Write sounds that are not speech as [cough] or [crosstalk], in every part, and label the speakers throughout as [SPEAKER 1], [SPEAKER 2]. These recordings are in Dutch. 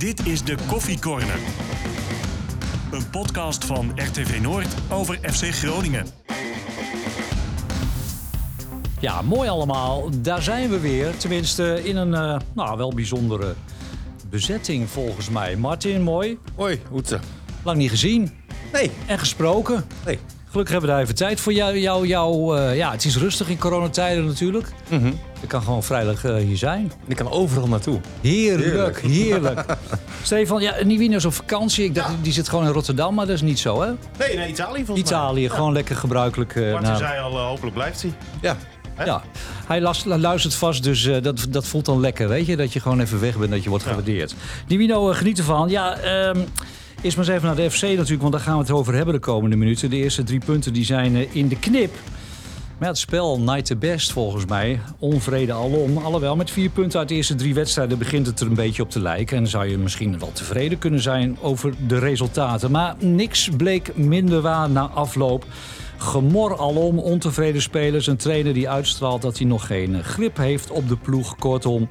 [SPEAKER 1] Dit is de Koffie Corner. Een podcast van RTV Noord over FC Groningen.
[SPEAKER 2] Ja, mooi allemaal. Daar zijn we weer. Tenminste, in een eh, nou, wel bijzondere bezetting volgens mij. Martin, mooi.
[SPEAKER 3] Hoi, Hoetse.
[SPEAKER 2] Lang niet gezien.
[SPEAKER 3] Nee,
[SPEAKER 2] En gesproken.
[SPEAKER 3] nee.
[SPEAKER 2] Gelukkig hebben we daar even tijd voor jou. jou, jou eh, ja, het is rustig in coronatijden natuurlijk. Je kan gewoon vrijdag eh, hier zijn.
[SPEAKER 3] Ik kan overal naartoe.
[SPEAKER 2] Heerlijk, heerlijk. [laughs] Stefan, ja, Nivino is op vakantie. Ik dacht, die zit gewoon in Rotterdam, maar dat is niet zo, hè?
[SPEAKER 4] Nee, nee, Italië volgens
[SPEAKER 2] Italië, gewoon lekker gebruikelijk. eh,
[SPEAKER 4] mij. Martin
[SPEAKER 2] naar-
[SPEAKER 4] zei al, eh, hopelijk blijft hij.
[SPEAKER 3] Ja.
[SPEAKER 2] Ja, hij las- luistert vast, dus eh, dat, dat voelt dan lekker, weet je? Dat je gewoon even weg bent, dat je wordt gewaardeerd. Nivino, uh, geniet ervan. Ja, ehm eerst maar eens even naar de FC natuurlijk, want daar gaan we het over hebben de komende minuten. De eerste drie punten die zijn eh, in de knip. Maar het spel night the best volgens mij. Onvrede alom. Alhoewel, met vier punten uit de eerste drie wedstrijden begint het er een beetje op te lijken. En zou je misschien wel tevreden kunnen zijn over de resultaten. Maar niks bleek minder waar na afloop. Gemor alom, ontevreden spelers. Een trainer die uitstraalt dat hij nog geen grip heeft op de ploeg. Kortom,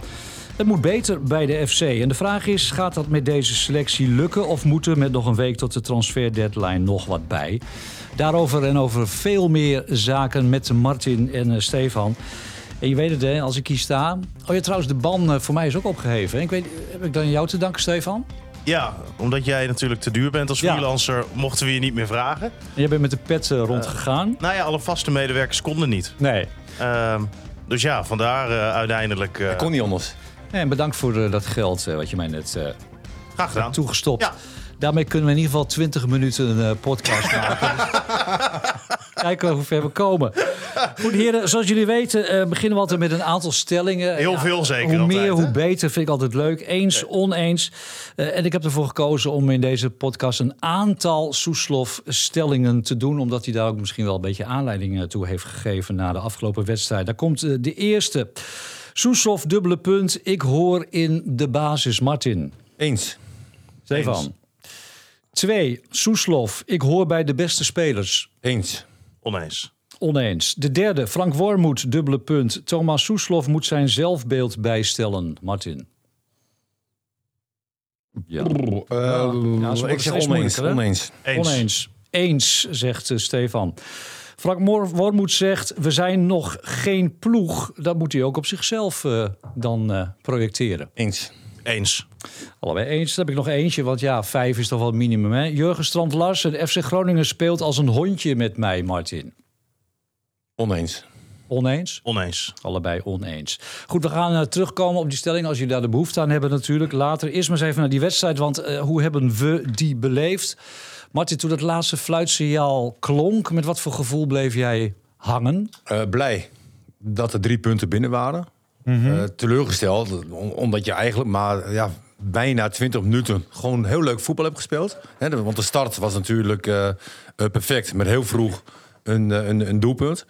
[SPEAKER 2] het moet beter bij de FC. En de vraag is, gaat dat met deze selectie lukken... of moet er met nog een week tot de transfer deadline nog wat bij? Daarover en over veel meer zaken met Martin en eh, Stefan. En je weet het, hè, als ik hier sta... Oh ja, trouwens, de ban eh, voor mij is ook opgeheven. hè? Ik weet, heb ik dan jou te danken, Stefan?
[SPEAKER 4] Ja, omdat jij natuurlijk te duur bent als
[SPEAKER 2] Ja.
[SPEAKER 4] freelancer, mochten we je niet meer vragen.
[SPEAKER 2] En jij bent met de pet eh, rondgegaan?
[SPEAKER 4] Nou ja, alle vaste medewerkers konden niet.
[SPEAKER 2] Nee.
[SPEAKER 4] Ehm, dus ja, vandaar eh, uiteindelijk. eh,
[SPEAKER 3] Kon niet anders.
[SPEAKER 2] En bedankt voor eh, dat geld eh, wat je mij net eh,
[SPEAKER 4] graag gedaan.
[SPEAKER 2] toegestopt.
[SPEAKER 4] Ja.
[SPEAKER 2] Daarmee kunnen we in ieder geval 20 minuten een podcast [laughs] maken. Dus Kijken hoe ver we komen. Goed, heren, zoals jullie weten beginnen we altijd met een aantal stellingen.
[SPEAKER 4] Heel veel zeker
[SPEAKER 2] Hoe
[SPEAKER 4] altijd,
[SPEAKER 2] meer,
[SPEAKER 4] hè?
[SPEAKER 2] hoe beter, vind ik altijd leuk. Eens, oneens. En ik heb ervoor gekozen om in deze podcast een aantal Soeslof-stellingen te doen. Omdat hij daar ook misschien wel een beetje aanleiding toe heeft gegeven na de afgelopen wedstrijd. Daar komt de eerste. Soeslof, dubbele punt. Ik hoor in de basis, Martin.
[SPEAKER 3] Eens.
[SPEAKER 2] Stefan. Twee, Soeslof. Ik hoor bij de beste spelers.
[SPEAKER 3] Eens.
[SPEAKER 4] Oneens.
[SPEAKER 2] Oneens. De derde, Frank Wormoed, dubbele punt. Thomas Soeslof moet zijn zelfbeeld bijstellen. Martin. Ja.
[SPEAKER 3] Eh,
[SPEAKER 2] Ja, ze worden
[SPEAKER 3] ik zeg oneens. Oneens.
[SPEAKER 4] Eens.
[SPEAKER 2] Oneens. Eens, zegt eh, Stefan. Frank Wormoed zegt, we zijn nog geen ploeg. Dat moet hij ook op zichzelf eh, dan eh, projecteren.
[SPEAKER 3] Eens.
[SPEAKER 4] Eens.
[SPEAKER 2] Allebei eens. Dan heb ik nog eentje, want ja, vijf is toch wel het minimum. Hè? Jurgen Strand Larsen, de FC Groningen speelt als een hondje met mij, Martin.
[SPEAKER 3] Oneens.
[SPEAKER 2] Oneens?
[SPEAKER 4] Oneens.
[SPEAKER 2] Allebei oneens. Goed, we gaan eh, terugkomen op die stelling als jullie daar de behoefte aan hebben natuurlijk. Later eerst maar eens even naar die wedstrijd, want eh, hoe hebben we die beleefd? Martin, toen dat laatste fluitsignaal klonk, met wat voor gevoel bleef jij hangen?
[SPEAKER 3] Eh, blij dat er drie punten binnen waren.
[SPEAKER 2] Mhm.
[SPEAKER 3] Eh, teleurgesteld, om- omdat je eigenlijk maar ja, bijna 20 minuten gewoon heel leuk voetbal hebt gespeeld. Want de start was natuurlijk eh, perfect, met heel vroeg een, een, een doelpunt.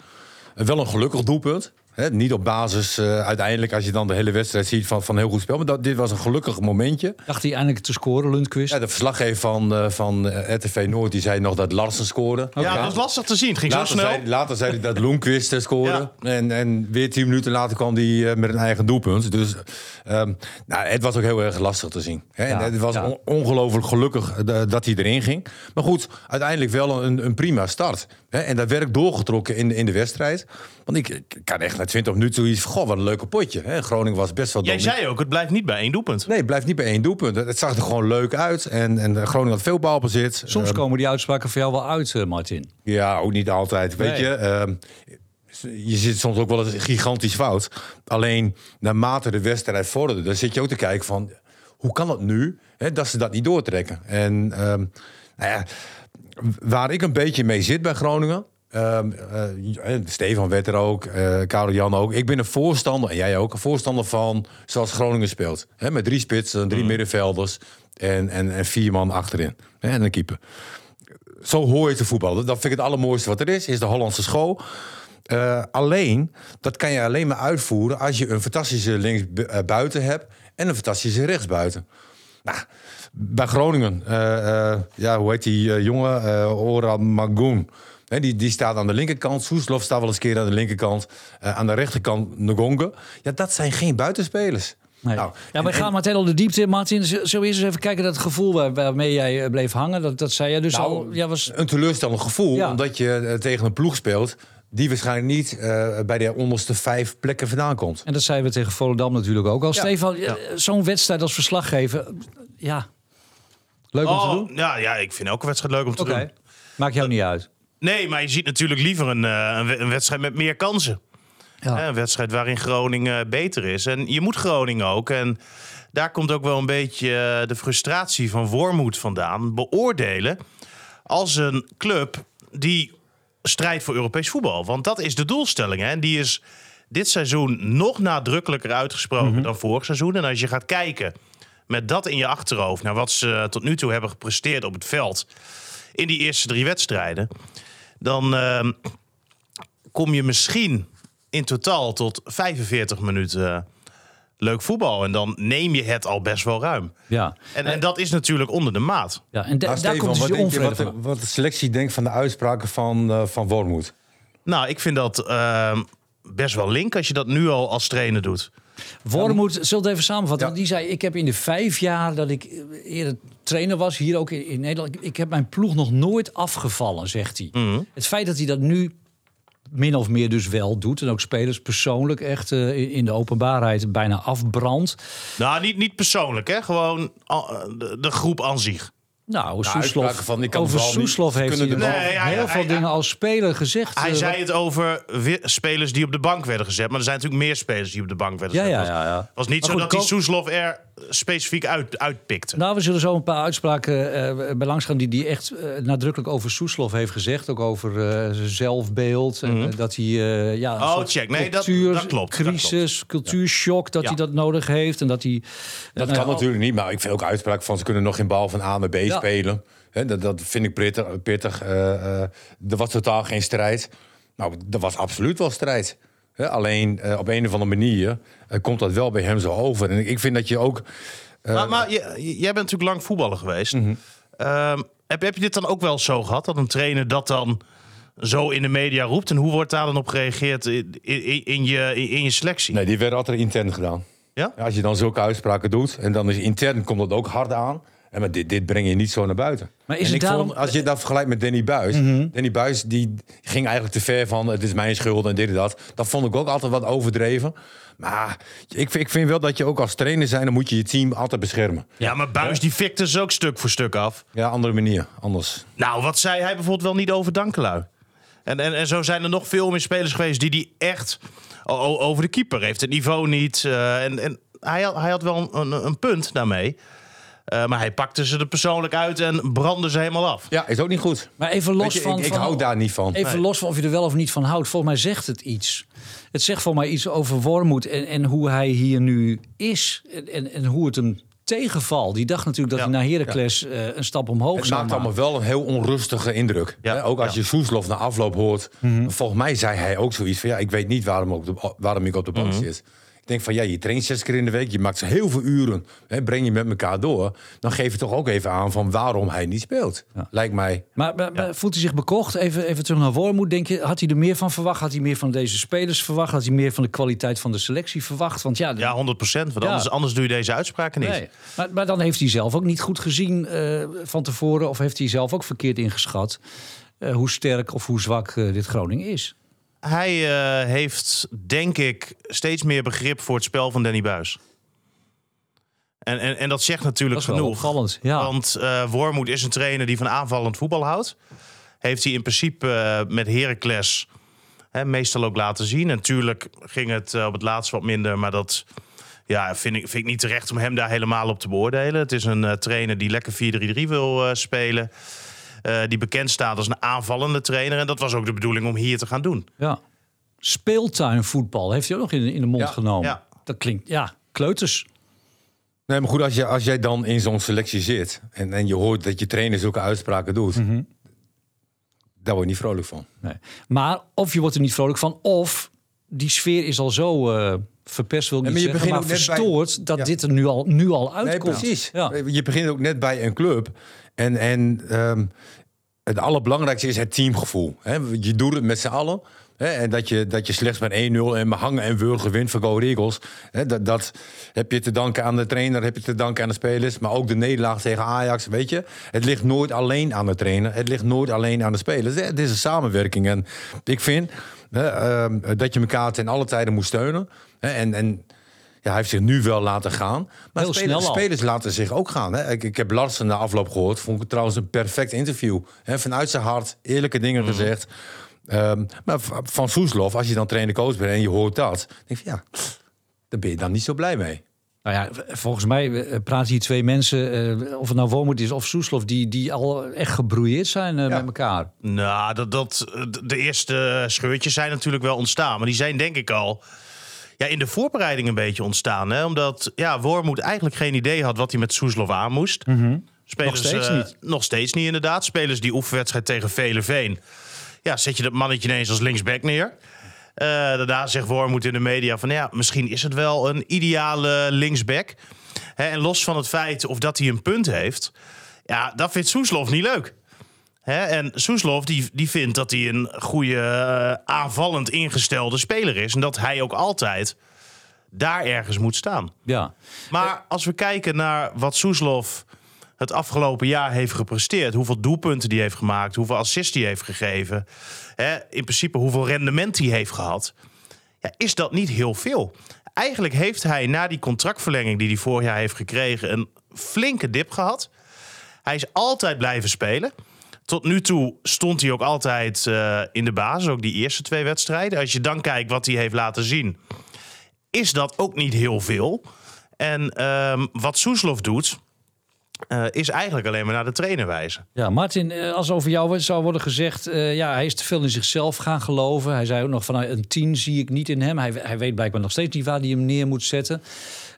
[SPEAKER 3] Wel een gelukkig doelpunt. Hè, niet op basis eh, uiteindelijk, als je dan de hele wedstrijd ziet, van, van heel goed spel. Maar dat, dit was een gelukkig momentje.
[SPEAKER 2] Dacht hij eindelijk te scoren, Lundqvist?
[SPEAKER 3] Ja, de verslaggever van, eh, van eh, RTV Noord die zei nog dat Larsen scoorde.
[SPEAKER 4] Ja, dat was lastig te zien. Het ging zo snel.
[SPEAKER 3] zei, later zei hij dat eh, scoorde. En, en weer tien minuten later kwam hij met een eigen doelpunt. Dus ehm, nou, het was ook heel erg lastig te zien. Hè?
[SPEAKER 2] Ja,
[SPEAKER 3] En het was
[SPEAKER 2] ja.
[SPEAKER 3] on- ongelooflijk gelukkig dat hij erin ging. Maar goed, uiteindelijk wel een, een prima start. Hè? En dat werd doorgetrokken in, in de wedstrijd. Want ik, ik had echt na 20 minuten zoiets van... Goh, wat een leuke potje. Hè? Groningen was best wel
[SPEAKER 4] Jij
[SPEAKER 3] dominant.
[SPEAKER 4] zei ook, het blijft niet bij één doelpunt.
[SPEAKER 3] Nee, het blijft niet bij één doelpunt. Het zag er gewoon leuk uit. En, en Groningen had veel balbezit.
[SPEAKER 2] Soms
[SPEAKER 3] Ehm,
[SPEAKER 2] komen die uitspraken voor jou wel uit, eh, Martin.
[SPEAKER 3] ja, ook niet altijd. Weet
[SPEAKER 2] Nee.
[SPEAKER 3] je, ehm, je zit soms ook wel eens gigantisch fout. Alleen naarmate de wedstrijd vorderde, dan zit je ook te kijken van hoe kan het nu hè, dat ze dat niet doortrekken. En ehm, nou ja, waar ik een beetje mee zit bij Groningen. Ehm, eh, Stefan werd er ook, eh Karel Jan ook. Ik ben een voorstander, en jij ook, een voorstander van zoals Groningen speelt. Hè, met drie spitsen, drie middenvelders en, en, en vier man achterin. En een keeper zo hoor je te voetballen. Dat vind ik het allermooiste wat er is, is de Hollandse school. Eh, alleen, dat kan je alleen maar uitvoeren als je een fantastische linksbuiten hebt en een fantastische rechtsbuiten. Nou, bij Groningen, eh, eh, ja, hoe heet die eh, jongen? Eh Oran Magoon. Die, die staat aan de linkerkant. Soeslof staat wel eens een keer aan de linkerkant. Eh, aan de rechterkant Ngonga. Ja, dat zijn geen buitenspelers.
[SPEAKER 2] Nee.
[SPEAKER 3] Nou,
[SPEAKER 2] ja, we gaan meteen al de diepte in, Martin. Z- Zullen we eerst eens even kijken naar het gevoel waar, waarmee jij eh, bleef hangen? Dat, dat zei jij dus
[SPEAKER 3] Nou,
[SPEAKER 2] al. Ja, was,
[SPEAKER 3] Een teleurstellend gevoel,
[SPEAKER 2] Ja.
[SPEAKER 3] omdat je eh, tegen een ploeg speelt... die waarschijnlijk niet eh, bij de onderste vijf plekken vandaan komt.
[SPEAKER 2] en dat zeiden we tegen Volendam natuurlijk ook al.
[SPEAKER 3] Ja.
[SPEAKER 2] Stefan, zo'n wedstrijd als verslaggever, ja, leuk om te
[SPEAKER 4] Oh,
[SPEAKER 2] doen.
[SPEAKER 4] ja, ja, ik vind elke wedstrijd leuk om te doen.
[SPEAKER 2] maakt jou niet uit.
[SPEAKER 4] Nee, maar je ziet natuurlijk liever een, eh, een, we- een wedstrijd met meer kansen.
[SPEAKER 2] Ja.
[SPEAKER 4] Een wedstrijd waarin Groningen beter is. En je moet Groningen ook. En daar komt ook wel een beetje eh, de frustratie van Wormoed vandaan. Beoordelen als een club die strijdt voor Europees voetbal. Want dat is de doelstelling. Hè? En die is dit seizoen nog nadrukkelijker uitgesproken dan vorig seizoen. En als je gaat kijken met dat in je achterhoofd... naar wat ze tot nu toe hebben gepresteerd op het veld... in die eerste drie wedstrijden... dan ehm, kom je misschien in totaal tot 45 minuten eh, leuk voetbal. En dan neem je het al best wel ruim.
[SPEAKER 2] Ja.
[SPEAKER 4] En, en dat is natuurlijk onder de maat.
[SPEAKER 2] Ja, en da- daar komt dus
[SPEAKER 3] wat, je,
[SPEAKER 2] onvrede
[SPEAKER 3] wat,
[SPEAKER 2] van.
[SPEAKER 3] de, wat de selectie denkt van de uitspraken van, eh van Wormoed?
[SPEAKER 4] Nou, ik vind dat ehm, best wel link als je dat nu al als trainer doet.
[SPEAKER 2] Wormoed, het even samenvatten?
[SPEAKER 3] Ja.
[SPEAKER 2] Want die zei, ik heb in de vijf jaar dat ik eh, eerder trainer was, hier ook in, Nederland... Ik, ik heb mijn ploeg nog nooit afgevallen, zegt hij.
[SPEAKER 4] Mhm.
[SPEAKER 2] Het feit dat hij dat nu min of meer dus wel doet... en ook spelers persoonlijk echt eh, in- de openbaarheid bijna afbrandt...
[SPEAKER 4] Nou, niet, niet persoonlijk, hè? Gewoon ah, de, de groep aan zich.
[SPEAKER 2] Nou,
[SPEAKER 3] uitspraken
[SPEAKER 2] Soeslof,
[SPEAKER 3] van, ik kan
[SPEAKER 2] over Soeslof heeft hij
[SPEAKER 4] Nee,
[SPEAKER 2] heel
[SPEAKER 4] hij-
[SPEAKER 2] veel
[SPEAKER 4] hij-
[SPEAKER 2] dingen als speler gezegd.
[SPEAKER 4] Hij
[SPEAKER 2] eh,
[SPEAKER 4] zei het over spelers die op de bank werden gezet. Maar er zijn natuurlijk meer spelers die op de bank werden
[SPEAKER 2] Ja,
[SPEAKER 4] gezet.
[SPEAKER 2] ja, ja, ja.
[SPEAKER 4] Het was niet
[SPEAKER 2] Maar
[SPEAKER 4] zo
[SPEAKER 2] goed,
[SPEAKER 4] dat hij
[SPEAKER 2] Ko-
[SPEAKER 4] Soeslof er specifiek uit, uitpikte.
[SPEAKER 2] Nou, we zullen zo een paar uitspraken eh bij langs gaan die hij echt eh, nadrukkelijk over Soeslof heeft gezegd. Ook over eh, zijn zelfbeeld. En eh, dat hij eh, ja,
[SPEAKER 4] Oh,
[SPEAKER 2] soort
[SPEAKER 4] check. Nee, dat-
[SPEAKER 2] cultuur-
[SPEAKER 4] dat klopt, dat
[SPEAKER 2] Crisis, cultuurshock, dat
[SPEAKER 4] Ja.
[SPEAKER 2] hij dat nodig heeft. En dat hij.
[SPEAKER 3] Dat
[SPEAKER 2] nou
[SPEAKER 3] kan
[SPEAKER 2] ja,
[SPEAKER 3] natuurlijk niet, maar ik vind ook uitspraken van... ze kunnen nog geen bal van A naar B
[SPEAKER 2] Ja.
[SPEAKER 3] spelen. Hè, dat, dat vind ik pittig. pittig. Eh, eh, er was totaal geen strijd. Nou, er was absoluut wel strijd. Hè, alleen op een of andere manier komt dat wel bij hem zo over. En ik, vind dat je ook... eh,
[SPEAKER 4] maar maar je- jij bent natuurlijk lang voetballer geweest. Ehm, heb, heb je dit dan ook wel zo gehad? Dat een trainer dat dan zo in de media roept? En hoe wordt daar dan op gereageerd in, in, in je, in je selectie?
[SPEAKER 3] Nee, die werden altijd intern gedaan.
[SPEAKER 4] Ja?
[SPEAKER 3] Ja, als je dan zulke uitspraken doet en dan is intern komt dat ook hard aan. En maar dit, dit breng je niet zo naar buiten.
[SPEAKER 2] Maar is
[SPEAKER 3] en
[SPEAKER 2] het
[SPEAKER 3] ik
[SPEAKER 2] daarom-
[SPEAKER 3] vond, als je dat vergelijkt met Danny Buis. Danny Buis die ging eigenlijk te ver van het is mijn schuld en dit en dat. Dat vond ik ook altijd wat overdreven. Maar ik, vind- ik vind wel dat je ook als trainer zijn, dan moet je je team altijd beschermen.
[SPEAKER 4] Ja, maar Buis die fikte ze ook stuk voor stuk af.
[SPEAKER 3] Ja, andere manier, anders.
[SPEAKER 4] Nou, wat zei hij bijvoorbeeld wel niet over Dankelui? En, en, en zo zijn er nog veel meer spelers geweest die die echt over de keeper heeft. Het niveau niet. eh, en en hij, had, hij had wel een, een, een punt daarmee. Eh, maar hij pakte ze er persoonlijk uit en brandde ze helemaal af.
[SPEAKER 3] Ja, is ook niet goed.
[SPEAKER 2] Maar even los
[SPEAKER 3] je,
[SPEAKER 2] van.
[SPEAKER 3] ik, ik
[SPEAKER 2] van-
[SPEAKER 3] hou daar niet van.
[SPEAKER 2] Even
[SPEAKER 4] Nee.
[SPEAKER 2] los van of je er wel of niet van houdt. Volgens mij zegt het iets. Het zegt voor mij iets over Wormoed en, en hoe hij hier nu is. En, en, en hoe het hem tegenvalt. Die dacht natuurlijk dat
[SPEAKER 4] Ja.
[SPEAKER 2] hij naar Heracles eh, een stap omhoog
[SPEAKER 3] Het
[SPEAKER 2] zou
[SPEAKER 3] maakt
[SPEAKER 2] maken.
[SPEAKER 3] allemaal wel een heel onrustige indruk.
[SPEAKER 4] Ja,
[SPEAKER 3] Hè, Ook als
[SPEAKER 4] ja.
[SPEAKER 3] je Soeslof na afloop hoort. Volgens mij zei hij ook zoiets van... ja, ik weet niet waarom, op de, waarom ik op de bank zit. Denk van, ja, je traint zes keer in de week. Je maakt heel veel uren. Hè, breng je met elkaar door. Dan geef je toch ook even aan van waarom hij niet speelt. Lijkt mij.
[SPEAKER 2] Maar, maar- maar voelt hij zich bekocht? Even, even terug naar Wormoed. Denk je, had hij er meer van verwacht? Had hij meer van deze spelers verwacht? Had hij meer van de kwaliteit van de selectie verwacht? Want ja,
[SPEAKER 4] Ja, 100 procent. Want
[SPEAKER 2] Ja.
[SPEAKER 4] anders, anders doe je deze uitspraken niet.
[SPEAKER 2] nee. Maar, maar dan heeft hij zelf ook niet goed gezien eh, van tevoren. Of heeft hij zelf ook verkeerd ingeschat. eh, hoe sterk of hoe zwak eh, dit Groningen is.
[SPEAKER 4] Hij eh, heeft, denk ik, steeds meer begrip voor het spel van Danny Buis. En, en, en dat zegt natuurlijk
[SPEAKER 2] Dat
[SPEAKER 4] genoeg.
[SPEAKER 2] opvallend, ja.
[SPEAKER 4] Want eh Wormoed is een trainer die van aanvallend voetbal houdt. Heeft hij in principe eh, met Heracles hè, meestal ook laten zien. Natuurlijk ging het op het laatst wat minder, maar dat ja, vind, ik, vind ik niet terecht om hem daar helemaal op te beoordelen. Het is een trainer die lekker 4-3-3 wil spelen. Eh, die bekend staat als een aanvallende trainer. En dat was ook de bedoeling om hier te gaan doen.
[SPEAKER 2] Ja. Speeltuinvoetbal heeft hij ook nog in, in de mond
[SPEAKER 3] Ja,
[SPEAKER 2] genomen.
[SPEAKER 4] ja.
[SPEAKER 2] Dat klinkt, ja, kleuters.
[SPEAKER 3] Nee, maar goed, als, je, als jij dan in zo'n selectie zit... En, en je hoort dat je trainer zulke uitspraken doet... daar word je niet vrolijk van.
[SPEAKER 2] Nee. Maar of je wordt er niet vrolijk van, of die sfeer is al zo eh verpest, wil ik
[SPEAKER 3] maar je
[SPEAKER 2] zeggen, maar
[SPEAKER 3] begint bij-
[SPEAKER 2] verstoord dat
[SPEAKER 3] Ja.
[SPEAKER 2] dit er nu al, nu al
[SPEAKER 3] Nee,
[SPEAKER 2] uitkomt.
[SPEAKER 3] precies.
[SPEAKER 2] Ja.
[SPEAKER 3] Je begint ook net bij een club. En, en ehm, het allerbelangrijkste is het teamgevoel. Hè? Je doet het met z'n allen. En dat je, dat je slechts met 1-0 en hangen en wurgen wint voor Go Eagles. Dat, dat heb je te danken aan de trainer, heb je te danken aan de spelers. Maar ook de nederlaag tegen Ajax, weet je. Het ligt nooit alleen aan de trainer. Het ligt nooit alleen aan de spelers. Het is een samenwerking. En ik vind ehm, dat je elkaar ten alle tijden moet steunen. En... en ja, hij heeft zich nu wel laten gaan. Maar
[SPEAKER 2] Heel
[SPEAKER 3] spelers,
[SPEAKER 2] snel
[SPEAKER 3] spelers laten zich ook gaan. Hè. Ik, ik heb Larsen na afloop gehoord. Vond ik trouwens een perfect interview. Hè, vanuit zijn hart, eerlijke dingen
[SPEAKER 2] Mhm.
[SPEAKER 3] gezegd. Ehm, maar van Soeslof, als je dan trainer-coach bent en je hoort dat... denk je, ja, daar ben je dan niet zo blij mee.
[SPEAKER 2] Nou ja, volgens mij eh, praten hier twee mensen, eh, of het nou Wormoed is of Soeslof, die, die al echt gebrouilleerd zijn eh,
[SPEAKER 3] Ja.
[SPEAKER 2] met elkaar.
[SPEAKER 4] Nou, dat, dat, de eerste scheurtjes zijn natuurlijk wel ontstaan. Maar die zijn denk ik al ja, in de voorbereiding een beetje ontstaan. Hè? Omdat ja, Wormoed eigenlijk geen idee had wat hij met Soeslof aan moest. Spelers,
[SPEAKER 2] Nog steeds
[SPEAKER 4] eh,
[SPEAKER 2] niet.
[SPEAKER 4] Nog steeds niet, inderdaad. Spelers die oefenwedstrijd tegen Veleveen. Ja, zet je dat mannetje ineens als linksback neer. Eh, daarna zegt Wormoed in de media van... ja, misschien is het wel een ideale linksback. Hè, en los van het feit of dat hij een punt heeft... ja, dat vindt Soeslof niet leuk. Hè, en Soeslof die, die vindt dat hij een goede eh, aanvallend ingestelde speler is. En dat hij ook altijd daar ergens moet staan.
[SPEAKER 2] Ja.
[SPEAKER 4] Maar als we kijken naar wat Soeslof het afgelopen jaar heeft gepresteerd, hoeveel doelpunten die heeft gemaakt, hoeveel assists die heeft gegeven, hè, in principe hoeveel rendement hij heeft gehad, ja, is dat niet heel veel. Eigenlijk heeft hij na die contractverlenging die hij vorig jaar heeft gekregen een flinke dip gehad. Hij is altijd blijven spelen. Tot nu toe stond hij ook altijd eh, in de basis, ook die eerste twee wedstrijden. Als je dan kijkt wat hij heeft laten zien, is dat ook niet heel veel. En ehm, wat Soeslof doet, eh, is eigenlijk alleen maar naar de trainer wijzen.
[SPEAKER 2] Ja, Martin, eh, als over jou zou worden gezegd, ja, hij is te veel in zichzelf gaan geloven. Hij zei ook nog van een tien zie ik niet in hem. Hij, hij weet blijkbaar nog steeds niet waar hij hem neer moet zetten.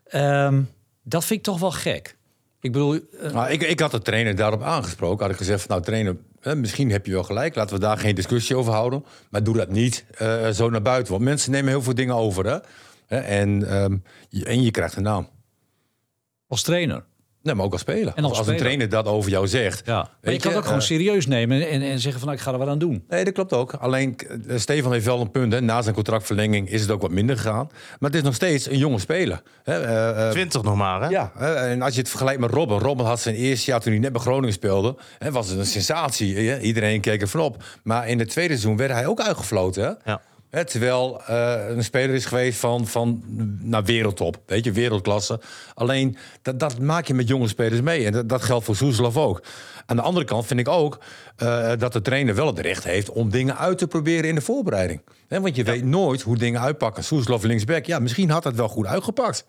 [SPEAKER 2] Ehm, dat vind ik toch wel gek. Ik bedoel, eh,
[SPEAKER 3] Nou, ik, ik had de trainer daarop aangesproken. Had ik gezegd, van, nou trainer, misschien heb je wel gelijk. Laten we daar geen discussie over houden. Maar doe dat niet eh, zo naar buiten. Want mensen nemen heel veel dingen over. Hè? En, ehm, je, en je krijgt een naam.
[SPEAKER 2] als trainer.
[SPEAKER 3] Nee, maar ook als speler.
[SPEAKER 2] En als
[SPEAKER 3] als, een
[SPEAKER 2] speler.
[SPEAKER 3] trainer dat over jou zegt.
[SPEAKER 2] Ja. Maar je kan het ook gewoon
[SPEAKER 3] eh,
[SPEAKER 2] serieus nemen en, en zeggen van nou, ik ga er wat aan doen.
[SPEAKER 3] Nee, dat klopt ook. Alleen, eh, Stefan heeft wel een punt. Hè. Na zijn contractverlenging is het ook wat minder gegaan. Maar het is nog steeds een jonge speler. Hè. eh,
[SPEAKER 4] 20 nog maar, hè?
[SPEAKER 3] Ja, en als je het vergelijkt met Robben. Robben had zijn eerste jaar toen hij net bij Groningen speelde. Hè, was het een sensatie. Hè? Iedereen keek ervan op. Maar in het tweede seizoen werd hij ook uitgefloten. Hè?
[SPEAKER 4] Ja.
[SPEAKER 3] Hè, terwijl eh, een speler is geweest van, van naar wereldtop. Weet je, wereldklasse. Alleen, dat, dat maak je met jonge spelers mee. En dat, dat geldt voor Soeslof ook. Aan de andere kant vind ik ook eh, dat de trainer wel het recht heeft... om dingen uit te proberen in de voorbereiding. Hè, want je weet nooit hoe dingen uitpakken. Soeslof linksback, ja, misschien had het wel goed uitgepakt.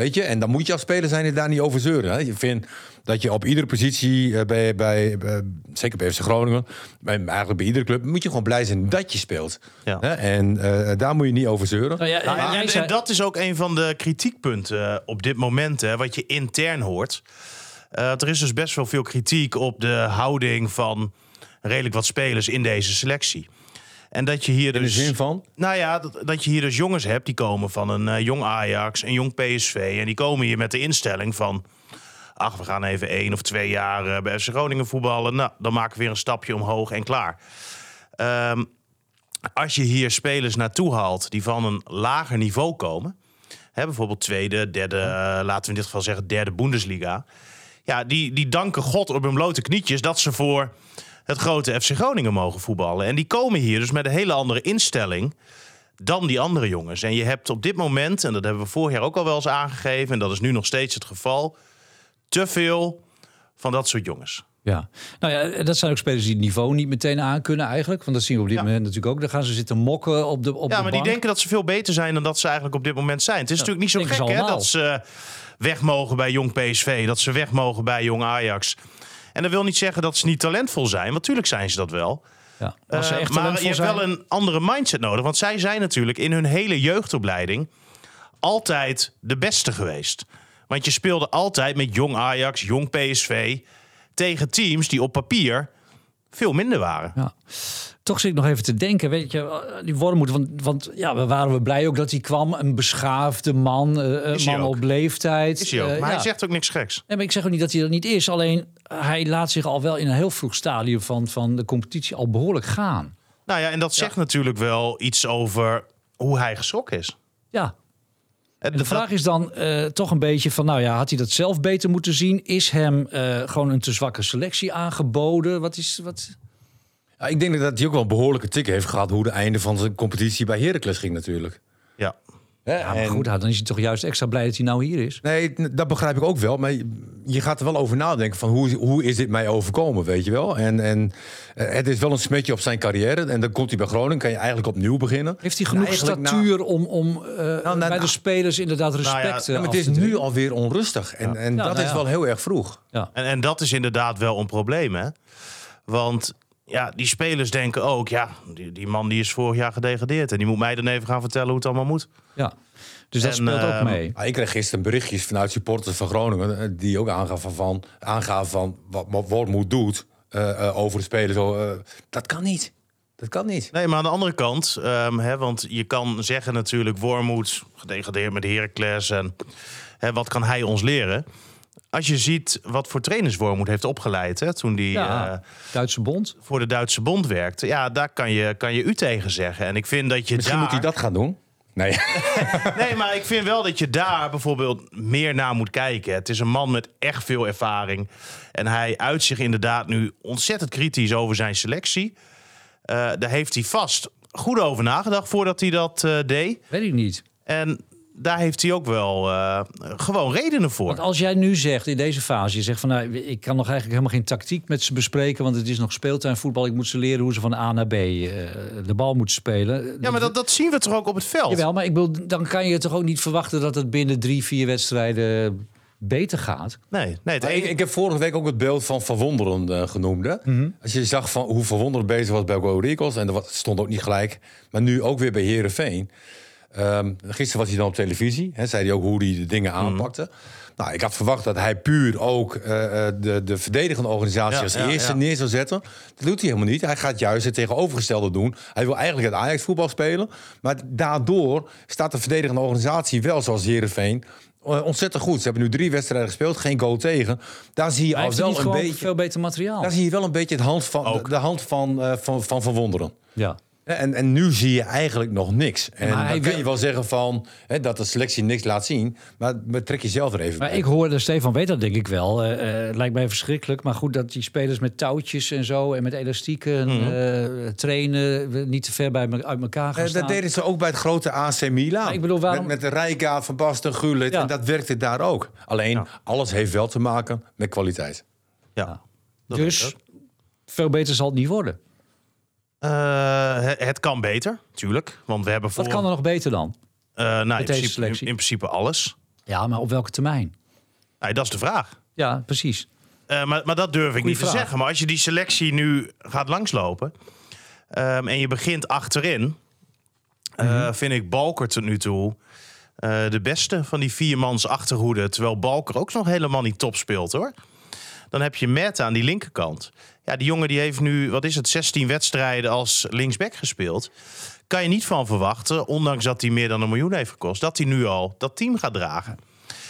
[SPEAKER 3] Weet je, en dan moet je als speler zijn en daar niet over zeuren. Hè. Je vindt dat je op iedere positie, eh, bij, bij, bij- zeker bij FC Groningen, bij, eigenlijk bij iedere club, moet je gewoon blij zijn dat je speelt.
[SPEAKER 4] Ja.
[SPEAKER 3] Hè, En eh, daar moet je niet over zeuren.
[SPEAKER 2] Nou ja,
[SPEAKER 4] Nou,
[SPEAKER 2] eh,
[SPEAKER 4] en, dat is ook een van de kritiekpunten eh, op dit moment, hè, wat je intern hoort. Eh, er is dus best wel veel kritiek op de houding van redelijk wat spelers in deze selectie. En dat je hier
[SPEAKER 3] In de
[SPEAKER 4] dus.
[SPEAKER 3] zin van,
[SPEAKER 4] Nou ja, dat, dat je hier dus jongens hebt die komen van een eh, jong Ajax, een jong PSV. En die komen hier met de instelling van. Ach, we gaan even één of twee jaar eh, bij FC Groningen voetballen. Nou, dan maken we weer een stapje omhoog en klaar. Ehm, als je hier spelers naartoe haalt die van een lager niveau komen. Hè, bijvoorbeeld tweede, derde, eh, laten we in dit geval zeggen derde Bundesliga. Ja, die, die danken God op hun blote knietjes dat ze voor het grote FC Groningen mogen voetballen. En die komen hier dus met een hele andere instelling dan die andere jongens. En je hebt op dit moment, en dat hebben we vorig jaar ook al wel eens aangegeven... en dat is nu nog steeds het geval, te veel van dat soort jongens.
[SPEAKER 2] Ja, nou ja, dat zijn ook spelers die het niveau niet meteen aan kunnen eigenlijk. Want dat zien we op dit
[SPEAKER 4] Ja.
[SPEAKER 2] moment natuurlijk ook. Dan gaan ze zitten mokken op de op
[SPEAKER 4] Ja,
[SPEAKER 2] de
[SPEAKER 4] maar die denken dat ze veel beter zijn dan dat ze eigenlijk op dit moment zijn. Het is natuurlijk niet zo gek hè, dat ze weg mogen bij jong PSV, dat ze weg mogen bij jong Ajax. En dat wil niet zeggen dat ze niet talentvol zijn, want natuurlijk zijn ze dat wel.
[SPEAKER 2] Ja, als ze
[SPEAKER 4] Eh,
[SPEAKER 2] echt
[SPEAKER 4] maar je hebt
[SPEAKER 2] zijn,
[SPEAKER 4] wel een andere mindset nodig. Want zij zijn natuurlijk in hun hele jeugdopleiding altijd de beste geweest. Want je speelde altijd met jong Ajax, jong PSV tegen teams die op papier veel minder waren.
[SPEAKER 2] Ja. Toch zit ik nog even te denken, weet je, die Wormoed, want, want ja, we waren we blij ook dat hij kwam. Een beschaafde man, eh,
[SPEAKER 4] hij
[SPEAKER 2] man op leeftijd.
[SPEAKER 4] Is hij ook.
[SPEAKER 2] Eh,
[SPEAKER 4] maar hij zegt ook niks geks.
[SPEAKER 2] Nee, maar ik zeg ook niet dat hij dat niet is. Alleen hij laat zich al wel in een heel vroeg stadium van, van de competitie al behoorlijk gaan.
[SPEAKER 4] Nou ja, en dat zegt natuurlijk wel iets over hoe hij geschrokken is.
[SPEAKER 2] Ja. De vraag is dan eh, toch een beetje van, nou ja, had hij dat zelf beter moeten zien? Is hem eh, gewoon een te zwakke selectie aangeboden? Wat is, wat...
[SPEAKER 3] Ja, ik denk dat hij ook wel een behoorlijke tik heeft gehad... hoe de einde van zijn competitie bij Heracles ging natuurlijk.
[SPEAKER 4] Ja.
[SPEAKER 3] Hè,
[SPEAKER 2] Ja, maar
[SPEAKER 3] en-
[SPEAKER 2] goed, dan is hij toch juist extra blij dat hij nou hier is.
[SPEAKER 3] Nee, dat begrijp ik ook wel. Maar je- gaat er wel over nadenken van hoe, hoe is dit mij overkomen, weet je wel? En, en eh, het is wel een smetje op zijn carrière. En dan komt hij bij Groningen, kan je eigenlijk opnieuw beginnen.
[SPEAKER 2] Heeft hij
[SPEAKER 3] En
[SPEAKER 2] genoeg
[SPEAKER 3] na-
[SPEAKER 2] statuur om, om eh,
[SPEAKER 3] nou,
[SPEAKER 2] bij
[SPEAKER 3] nou,
[SPEAKER 2] de spelers inderdaad respect
[SPEAKER 4] ja,
[SPEAKER 2] eh,
[SPEAKER 3] Ja, maar
[SPEAKER 2] af
[SPEAKER 3] het is nu alweer onrustig. En, en
[SPEAKER 2] Ja,
[SPEAKER 3] dat
[SPEAKER 2] nou
[SPEAKER 3] is
[SPEAKER 2] ja.
[SPEAKER 3] wel heel erg vroeg.
[SPEAKER 2] Ja.
[SPEAKER 4] En, en dat is inderdaad wel een probleem, hè? Want ja, die spelers denken ook, ja, die, die man die is vorig jaar gedegradeerd. En die moet mij dan even gaan vertellen hoe het allemaal moet.
[SPEAKER 2] ja. Dus dat
[SPEAKER 4] En,
[SPEAKER 2] speelt ook
[SPEAKER 4] ehm,
[SPEAKER 2] mee.
[SPEAKER 3] Ah, ik kreeg gisteren berichtjes vanuit supporters van Groningen... eh, die ook aangaven van, aangaven van wat, wat Wormoed doet eh, eh, over de spelers. Zo, eh, dat kan niet. Dat kan niet.
[SPEAKER 4] Nee, maar aan de andere kant, ehm, hè, want je kan zeggen natuurlijk... Wormoed, gedegradeerd met Heracles en hè, wat kan hij ons leren? Als je ziet wat voor trainers Wormoed heeft opgeleid... Hè, toen die
[SPEAKER 2] Ja,
[SPEAKER 4] eh,
[SPEAKER 2] Duitse bond.
[SPEAKER 4] voor de Duitse bond werkte... ja, daar kan je, kan je u tegen zeggen. En ik vind dat je
[SPEAKER 3] Misschien
[SPEAKER 4] daar...
[SPEAKER 3] moet hij dat gaan doen. Nee. [laughs]
[SPEAKER 4] Nee, maar ik vind wel dat je daar bijvoorbeeld meer naar moet kijken. Het is een man met echt veel ervaring. En hij uit zich inderdaad nu ontzettend kritisch over zijn selectie. Eh, daar heeft hij vast goed over nagedacht voordat hij dat eh, deed.
[SPEAKER 2] Weet ik niet.
[SPEAKER 4] En daar heeft hij ook wel eh, gewoon redenen voor.
[SPEAKER 2] Want als jij nu zegt in deze fase, je zegt van nou, ik kan nog eigenlijk helemaal geen tactiek met ze bespreken, want het is nog speeltuinvoetbal. Ik moet ze leren hoe ze van A naar B eh, de bal moeten spelen.
[SPEAKER 4] Ja, maar dat, dat zien we toch ook op het veld?
[SPEAKER 2] Jawel, maar ik bedoel, dan kan je toch ook niet verwachten dat het binnen drie, vier wedstrijden beter gaat.
[SPEAKER 4] Nee, nee het
[SPEAKER 3] ik, heb vorige week ook het beeld van verwonderen eh, genoemd. Hè?
[SPEAKER 2] Mhm.
[SPEAKER 3] Als je zag van hoe verwonderend bezig was bij Go Eagles... en dat stond ook niet gelijk, maar nu ook weer bij Herenveen. Ehm gisteren was hij dan op televisie. Hè, zei hij ook hoe hij de dingen
[SPEAKER 2] Mhm.
[SPEAKER 3] aanpakte. Nou, ik had verwacht dat hij puur ook eh, eh, de, de verdedigende organisatie
[SPEAKER 4] Ja,
[SPEAKER 3] als
[SPEAKER 4] ja,
[SPEAKER 3] eerste
[SPEAKER 4] ja.
[SPEAKER 3] neer zou zetten. Dat doet hij helemaal niet. Hij gaat juist het tegenovergestelde doen. Hij wil eigenlijk het Ajax-voetbal spelen. Maar daardoor staat de verdedigende organisatie wel zoals Herenveen ontzettend goed. Ze hebben nu drie wedstrijden gespeeld, geen goal tegen. Daar zie je al wel een beetje.
[SPEAKER 2] veel beter materiaal.
[SPEAKER 3] Daar zie je wel een beetje het hand van, de, hand van, eh, van, van verwonderen.
[SPEAKER 2] Ja.
[SPEAKER 3] En, en nu zie je eigenlijk nog niks. En
[SPEAKER 2] Maar
[SPEAKER 3] dan
[SPEAKER 2] wil-
[SPEAKER 3] je wel zeggen van, hè, dat de selectie niks laat zien. Maar, maar trek je zelf er even
[SPEAKER 2] Maar
[SPEAKER 3] bij.
[SPEAKER 2] ik hoorde, Stefan weet dat denk ik wel. eh, eh, het lijkt mij verschrikkelijk. Maar goed, dat die spelers met touwtjes en zo en met elastieken eh, trainen, we niet te ver bij me, uit elkaar gaan
[SPEAKER 3] Eh,
[SPEAKER 2] staan.
[SPEAKER 3] dat deden ze ook bij het grote AC Milan.
[SPEAKER 2] Maar ik bedoel, waarom-
[SPEAKER 3] met, met de Rijkaard van Basten, Gullit.
[SPEAKER 2] Ja.
[SPEAKER 3] En dat werkte daar ook. Alleen,
[SPEAKER 4] Ja.
[SPEAKER 3] alles heeft wel te maken met kwaliteit.
[SPEAKER 4] ja.
[SPEAKER 2] dus veel beter zal het niet worden.
[SPEAKER 4] Eh, het, kan beter, tuurlijk. Want we hebben voor...
[SPEAKER 2] Wat kan er nog beter dan?
[SPEAKER 4] eh, nou, in, principe, in, principe alles.
[SPEAKER 2] Ja, maar op welke termijn?
[SPEAKER 4] Nee, dat is de vraag.
[SPEAKER 2] Ja, precies.
[SPEAKER 4] Eh, maar, maar dat durf ik
[SPEAKER 2] Goeie
[SPEAKER 4] niet
[SPEAKER 2] vraag.
[SPEAKER 4] te zeggen. Maar als je die selectie nu gaat langslopen... ehm, en je begint achterin...
[SPEAKER 2] Mhm.
[SPEAKER 4] vind ik Balker tot nu toe de beste van die viermans achterhoede. Terwijl Balker ook nog helemaal niet top speelt, hoor. Dan heb je Mert aan die linkerkant. Ja, die jongen die heeft nu, wat is het, 16 wedstrijden als linksback gespeeld. Kan je niet van verwachten, ondanks dat hij meer dan een miljoen heeft gekost... dat hij nu al dat team gaat dragen.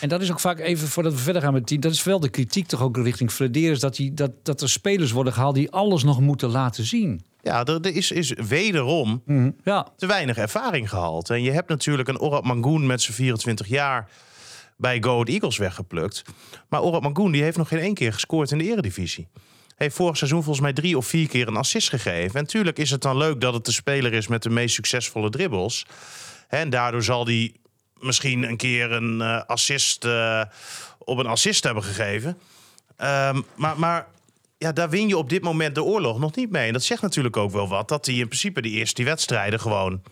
[SPEAKER 2] En dat is ook vaak even voordat we verder gaan met het team. Dat is wel de kritiek toch ook richting Flederis. Dat, die, dat, dat er spelers worden gehaald die alles nog moeten laten zien.
[SPEAKER 4] Ja, er, er is, is wederom
[SPEAKER 2] Ja,
[SPEAKER 4] te weinig ervaring gehaald. En je hebt natuurlijk een Orad Mangoen met zijn 24 jaar bij Go Ahead Eagles weggeplukt. Maar Orad Mangoen die heeft nog geen één keer gescoord in de eredivisie. Heeft vorig seizoen volgens mij drie of vier keer een assist gegeven. En natuurlijk is het dan leuk dat het de speler is met de meest succesvolle dribbles. En daardoor zal hij misschien een keer een eh, assist eh, op een assist hebben gegeven. Ehm, maar, maar ja, daar win je op dit moment de oorlog nog niet mee. En dat zegt natuurlijk ook wel wat. Dat hij in principe die eerste die wedstrijden gewoon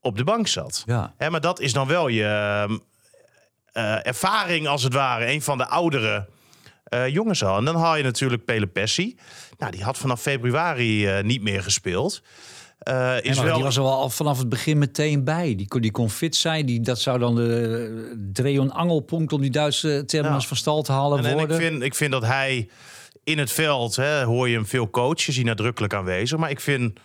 [SPEAKER 4] op de bank zat.
[SPEAKER 2] ja.
[SPEAKER 4] Maar dat is dan wel je eh, ervaring als het ware. Een van de oudere eh, jongens al. En dan haal je natuurlijk Pele Pessi. Nou, die had vanaf februari eh, niet meer gespeeld. Is wel...
[SPEAKER 2] Die was er wel al vanaf het begin meteen bij. Die, kon- die kon fit zijn. Die, dat zou dan de Dreon Angelpunkt, om die Duitse termen
[SPEAKER 4] Ja.
[SPEAKER 2] eens van stal te halen,
[SPEAKER 4] En, en ik,
[SPEAKER 2] worden.
[SPEAKER 4] vind, ik vind dat hij in het veld, hè, hoor je hem veel coachen, zie nadrukkelijk aanwezig. Maar ik vind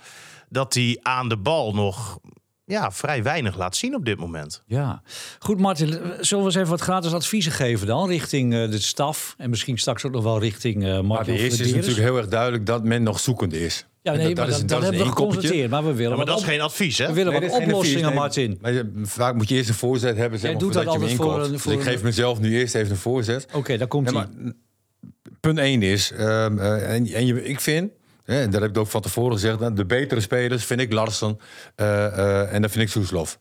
[SPEAKER 4] dat hij aan de bal nog ja, vrij weinig laat zien op dit moment.
[SPEAKER 2] Ja, goed Martin, zullen we eens even wat gratis adviezen geven dan richting eh, de staf en misschien straks ook nog wel richting eh
[SPEAKER 3] Maar
[SPEAKER 2] Marco
[SPEAKER 3] de eerste is
[SPEAKER 2] Flederis?
[SPEAKER 3] natuurlijk heel erg duidelijk dat men nog zoekende is.
[SPEAKER 2] Ja, nee,
[SPEAKER 3] dat-
[SPEAKER 2] maar
[SPEAKER 3] dat is-
[SPEAKER 2] dat,
[SPEAKER 3] dat is
[SPEAKER 2] hebben we geconstateerd. Maar we willen
[SPEAKER 4] Ja, maar dat is geen advies, hè?
[SPEAKER 2] we willen
[SPEAKER 3] Nee,
[SPEAKER 2] wat oplossingen,
[SPEAKER 3] advies, nee.
[SPEAKER 2] Martin.
[SPEAKER 3] Maar je- vaak moet je eerst een voorzet hebben, zeg
[SPEAKER 2] Jij
[SPEAKER 3] maar,
[SPEAKER 2] doet dat
[SPEAKER 3] je hem
[SPEAKER 2] altijd voor
[SPEAKER 3] inkopt.
[SPEAKER 2] een- voor
[SPEAKER 3] dus ik geef mezelf nu eerst even een voorzet.
[SPEAKER 2] Oké, daar komt
[SPEAKER 3] Ja,
[SPEAKER 2] hij.
[SPEAKER 3] maar, punt 1 is, ehm, eh, en, en je, ik vind, hè, en dat heb ik ook van tevoren gezegd, de betere spelers vind ik Larsen eh, eh, en dan vind ik Soeslof.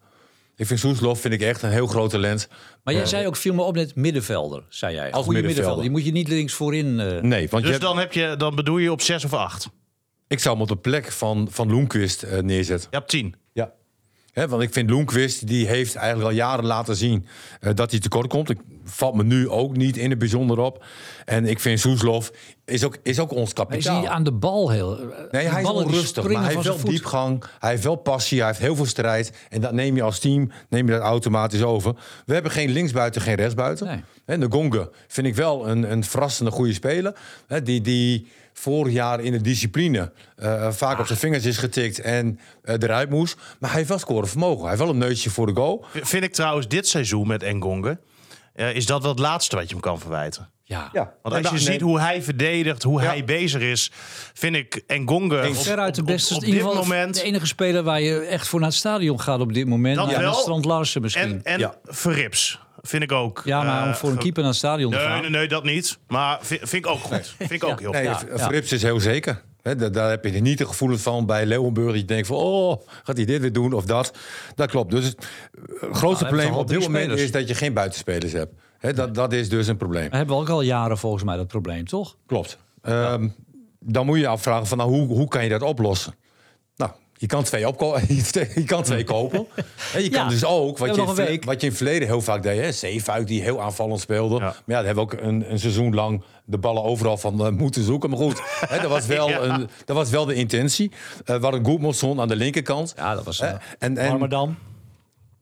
[SPEAKER 3] Ik vind Soeslof vind ik echt een heel groot talent.
[SPEAKER 2] Maar jij
[SPEAKER 3] Eh,
[SPEAKER 2] zei ook, viel me op net middenvelder, zei jij.
[SPEAKER 3] Als
[SPEAKER 2] Goeie
[SPEAKER 3] middenvelder.
[SPEAKER 2] Je moet je niet links voorin... eh,
[SPEAKER 3] Nee, want je
[SPEAKER 4] Dus
[SPEAKER 3] hebt-
[SPEAKER 4] dan, heb je, dan bedoel je op zes of acht.
[SPEAKER 3] ik zou hem op de plek van, van Loenquist neerzetten.
[SPEAKER 4] Je hebt tien.
[SPEAKER 3] Want ik vind Loenquist, die heeft eigenlijk al jaren laten zien eh, dat hij tekort komt. Ik valt me nu ook niet in het bijzonder op. En ik vind Soeslof is ook, is ook ons
[SPEAKER 2] Hij is
[SPEAKER 3] kapitaal.
[SPEAKER 2] aan de bal heel...
[SPEAKER 3] Nee, hij is onrustig, maar hij heeft wel diepgang. Hij heeft wel passie, hij heeft heel veel strijd. En dat neem je als team neem je dat automatisch over. We hebben geen linksbuiten, geen rechtsbuiten.
[SPEAKER 2] Nee.
[SPEAKER 3] En de Gonge vind ik wel een, een verrassende goede speler. Die, die vorig jaar in de discipline eh, vaak op zijn vingers is getikt en eh, eruit moest. Maar hij heeft wel scoren vermogen. Hij heeft wel een neusje voor de goal.
[SPEAKER 4] V- Vind ik trouwens dit seizoen met Engonge... eh, is dat wel het laatste wat je hem kan verwijten.
[SPEAKER 2] Ja.
[SPEAKER 4] Want als je ziet hoe hij verdedigt, hoe
[SPEAKER 3] Ja.
[SPEAKER 4] hij bezig is... vind ik Engonge op,
[SPEAKER 2] Veruit de
[SPEAKER 4] op-
[SPEAKER 2] beste.
[SPEAKER 4] op, op
[SPEAKER 2] in ieder
[SPEAKER 4] dit
[SPEAKER 2] geval
[SPEAKER 4] moment...
[SPEAKER 2] De enige speler waar je echt voor naar het stadion gaat op dit moment.
[SPEAKER 4] Dat
[SPEAKER 2] Ja,
[SPEAKER 4] wel.
[SPEAKER 2] Strand Larsen misschien.
[SPEAKER 4] En, en
[SPEAKER 3] Ja.
[SPEAKER 4] Verrips vind ik ook.
[SPEAKER 2] ja, maar om
[SPEAKER 4] eh,
[SPEAKER 2] voor een keeper naar het stadion te
[SPEAKER 4] Nee,
[SPEAKER 2] gaan.
[SPEAKER 4] nee, nee, dat niet. Maar vind, vind ik ook goed. Vind ik ook heel
[SPEAKER 3] Nee,
[SPEAKER 4] goed.
[SPEAKER 3] Frips is heel zeker. Hè, daar, daar heb je niet de gevoelens van bij Leeuwenburg. Dat je denkt van, oh, gaat hij dit weer doen of dat? Dat klopt. Dus het eh, grootste
[SPEAKER 2] hebben
[SPEAKER 3] probleem op dit moment
[SPEAKER 2] spelers?
[SPEAKER 3] is dat je geen buitenspelers hebt. Hè, dat, dat is dus een probleem.
[SPEAKER 2] We hebben ook al jaren volgens mij dat probleem, toch?
[SPEAKER 3] Klopt. Ehm, dan moet je je afvragen van, nou, hoe, hoe kan je dat oplossen? Je kan twee, opko [laughs] je kan twee kopen. En je kan
[SPEAKER 2] Ja.
[SPEAKER 3] dus ook, wat je, in
[SPEAKER 2] een
[SPEAKER 3] wat je in het verleden heel vaak deed... Hè, Zeefuik die heel aanvallend speelde.
[SPEAKER 4] Ja.
[SPEAKER 3] Maar ja, daar hebben we ook een, een seizoen lang de ballen overal van eh, moeten zoeken. Maar goed, hè, dat, was wel [laughs]
[SPEAKER 4] Ja.
[SPEAKER 3] een, dat was wel de intentie. Eh we hadden Goedmondson aan de linkerkant.
[SPEAKER 2] Ja, dat was uh,
[SPEAKER 3] en, en,
[SPEAKER 2] Warmerdam.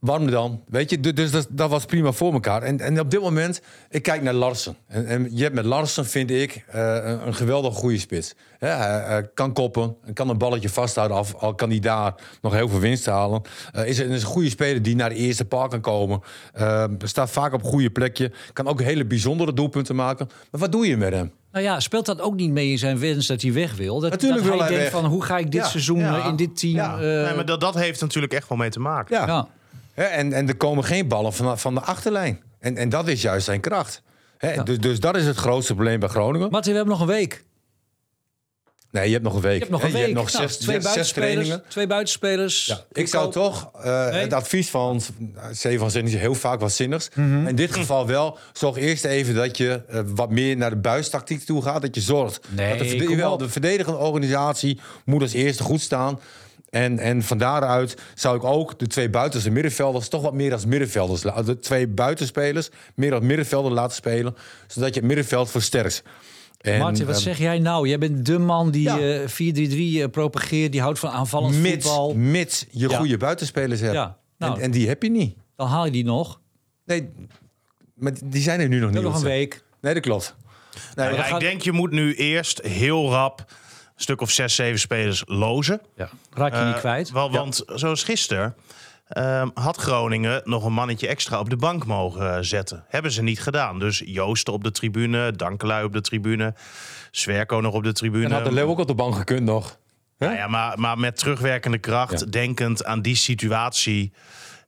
[SPEAKER 3] Warm dan. Weet je, du- dus dat, dat was prima voor elkaar. En, en op dit moment, ik kijk naar Larsen. En, en je hebt met Larsen, vind ik, eh, een, een geweldig goede spits. Hè, hij, hij kan koppen, kan een balletje vasthouden. Af, al kan hij daar nog heel veel winst halen. Eh, is, een, is een goede speler die naar de eerste paal kan komen. Eh, staat vaak op een goede plekje. Kan ook hele bijzondere doelpunten maken. Maar wat doe je met hem?
[SPEAKER 2] Nou ja, speelt dat ook niet mee in zijn wens dat hij weg wil? Dat,
[SPEAKER 3] Natuurlijk
[SPEAKER 2] dat
[SPEAKER 3] wil
[SPEAKER 2] hij
[SPEAKER 3] hij
[SPEAKER 2] denkt
[SPEAKER 3] weg.
[SPEAKER 2] van hoe ga ik dit
[SPEAKER 3] Ja,
[SPEAKER 2] seizoen
[SPEAKER 4] ja.
[SPEAKER 2] in dit team...
[SPEAKER 3] Ja.
[SPEAKER 4] Nee, maar dat, dat heeft natuurlijk echt wel mee te maken.
[SPEAKER 3] Ja. En, en er komen geen ballen van, van de achterlijn. En, en dat is juist zijn kracht. Hè, dus, dus dat is het grootste probleem bij Groningen.
[SPEAKER 2] Martin, we hebben nog een week.
[SPEAKER 3] Nee, je hebt nog een week.
[SPEAKER 2] Je hebt nog een
[SPEAKER 3] je
[SPEAKER 2] week.
[SPEAKER 3] hebt nog
[SPEAKER 2] Nou,
[SPEAKER 3] zes,
[SPEAKER 2] twee,
[SPEAKER 3] zes, zes
[SPEAKER 2] buitenspelers,
[SPEAKER 3] trainingen.
[SPEAKER 2] twee buitenspelers.
[SPEAKER 3] Ja, ik zou toch eh,
[SPEAKER 2] Nee?
[SPEAKER 3] het advies van Stefan niet heel vaak wat zinnigs.
[SPEAKER 2] Mhm.
[SPEAKER 3] In dit geval wel. Zorg eerst even dat je eh, wat meer naar de buistactiek toe gaat. Dat je zorgt
[SPEAKER 2] Nee,
[SPEAKER 3] dat de,
[SPEAKER 2] op.
[SPEAKER 3] de verdedigende organisatie moet als eerste goed staan. En, en van daaruit zou ik ook de twee buitenste middenvelders toch wat meer als middenvelders laten. De twee buitenspelers meer als middenvelder laten spelen. Zodat je het middenveld versterkt. En,
[SPEAKER 2] Martin, wat
[SPEAKER 3] eh,
[SPEAKER 2] zeg jij nou? Jij bent de man die
[SPEAKER 3] Ja.
[SPEAKER 2] eh 4-3-3 eh, propageert. Die houdt van aanvallend
[SPEAKER 3] mits,
[SPEAKER 2] voetbal.
[SPEAKER 3] mits je
[SPEAKER 2] Ja.
[SPEAKER 3] goede buitenspelers hebt.
[SPEAKER 2] Ja, nou.
[SPEAKER 3] en, en die heb je niet.
[SPEAKER 2] Dan haal je die nog.
[SPEAKER 3] Nee, maar die zijn er nu nog niet.
[SPEAKER 2] nog een week.
[SPEAKER 3] Nee, dat klopt. Nee,
[SPEAKER 4] Nou
[SPEAKER 3] maar
[SPEAKER 4] ja,
[SPEAKER 2] gaat-
[SPEAKER 4] Ik denk je moet nu eerst heel rap stuk of zes, zeven spelers lozen.
[SPEAKER 2] Ja. Raak je niet
[SPEAKER 4] Eh,
[SPEAKER 2] kwijt.
[SPEAKER 4] Wel, want zoals gisteren ehm, had Groningen nog een mannetje extra op de bank mogen eh, zetten. Hebben ze niet gedaan. Dus Joost op de tribune, Dankelui op de tribune, Zwerko nog op de tribune.
[SPEAKER 3] en had de Leeuw ook op de bank gekund nog.
[SPEAKER 4] Nou ja, maar, maar met terugwerkende kracht,
[SPEAKER 3] Ja.
[SPEAKER 4] denkend aan die situatie,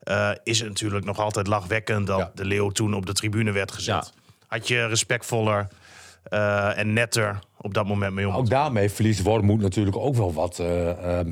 [SPEAKER 4] eh, is het natuurlijk nog altijd lachwekkend dat
[SPEAKER 3] Ja.
[SPEAKER 4] de Leeuw toen op de tribune werd gezet. Had je respectvoller eh, en netter op dat moment mee om.
[SPEAKER 3] Ook daarmee verliest Wormoed natuurlijk ook wel wat eh, ehm,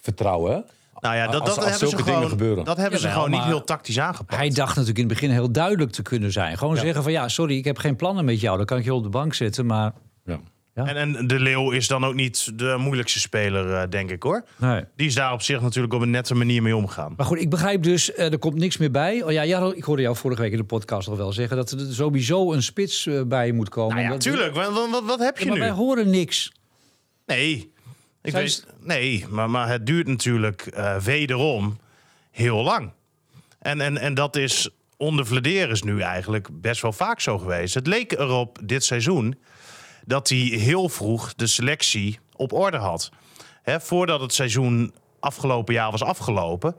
[SPEAKER 3] vertrouwen.
[SPEAKER 4] nou ja, dat,
[SPEAKER 3] als-
[SPEAKER 4] dat
[SPEAKER 3] als
[SPEAKER 4] hebben
[SPEAKER 3] zulke
[SPEAKER 4] ze
[SPEAKER 3] dingen
[SPEAKER 4] gewoon,
[SPEAKER 3] gebeuren.
[SPEAKER 4] dat hebben ze gewoon niet heel tactisch aangepakt.
[SPEAKER 2] Hij dacht natuurlijk in het begin heel duidelijk te kunnen zijn. Gewoon zeggen van ja, sorry, ik heb geen plannen met jou. Dan kan ik je op de bank zetten, maar...
[SPEAKER 3] Ja.
[SPEAKER 2] Ja.
[SPEAKER 4] En, en de Leeuw is dan ook niet de moeilijkste speler, eh, denk ik hoor.
[SPEAKER 2] Nee.
[SPEAKER 4] Die is daar op zich natuurlijk op een nette manier mee omgaan.
[SPEAKER 2] Maar goed, ik begrijp dus, eh, er komt niks meer bij. Oh ja, ja, ik hoorde jou vorige week in de podcast al wel zeggen... dat er sowieso een spits eh, bij moet komen.
[SPEAKER 4] Nou ja,
[SPEAKER 2] Dat-
[SPEAKER 4] tuurlijk. Wat, wat, wat- heb je
[SPEAKER 2] Ja, maar
[SPEAKER 4] nu?
[SPEAKER 2] wij horen niks.
[SPEAKER 4] Nee. Ik
[SPEAKER 2] Zijn
[SPEAKER 4] weet, nee, maar, maar het duurt natuurlijk wederom heel lang. En, en, en dat is onder Vladeris nu eigenlijk best wel vaak zo geweest. Het leek erop dit seizoen dat hij heel vroeg de selectie op orde had. Hè, voordat het seizoen afgelopen jaar was afgelopen...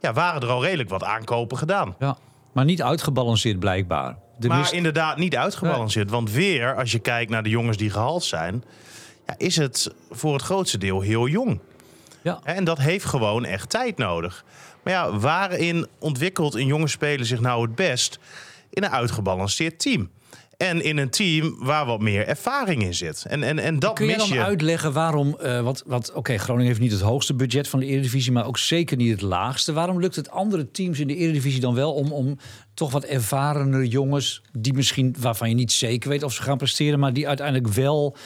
[SPEAKER 4] Ja, waren er al redelijk wat aankopen gedaan.
[SPEAKER 2] Ja. Maar niet uitgebalanceerd blijkbaar. De
[SPEAKER 4] Maar
[SPEAKER 2] mist-
[SPEAKER 4] inderdaad niet uitgebalanceerd. Want weer, als je kijkt naar de jongens die gehaald zijn... ja, is het voor het grootste deel heel jong.
[SPEAKER 2] Ja.
[SPEAKER 4] En dat heeft gewoon echt tijd nodig. Maar ja, waarin ontwikkelt een jonge speler zich nou het best? In een uitgebalanceerd team. En in een team waar wat meer ervaring in zit. En, en, en dat
[SPEAKER 2] Kun je
[SPEAKER 4] mis
[SPEAKER 2] dan
[SPEAKER 4] je.
[SPEAKER 2] uitleggen waarom... eh want want oké, Groningen heeft niet het hoogste budget van de Eredivisie... maar ook zeker niet het laagste. Waarom lukt het andere teams in de Eredivisie dan wel... om, om toch wat ervarene jongens... die misschien waarvan je niet zeker weet of ze gaan presteren... maar die uiteindelijk wel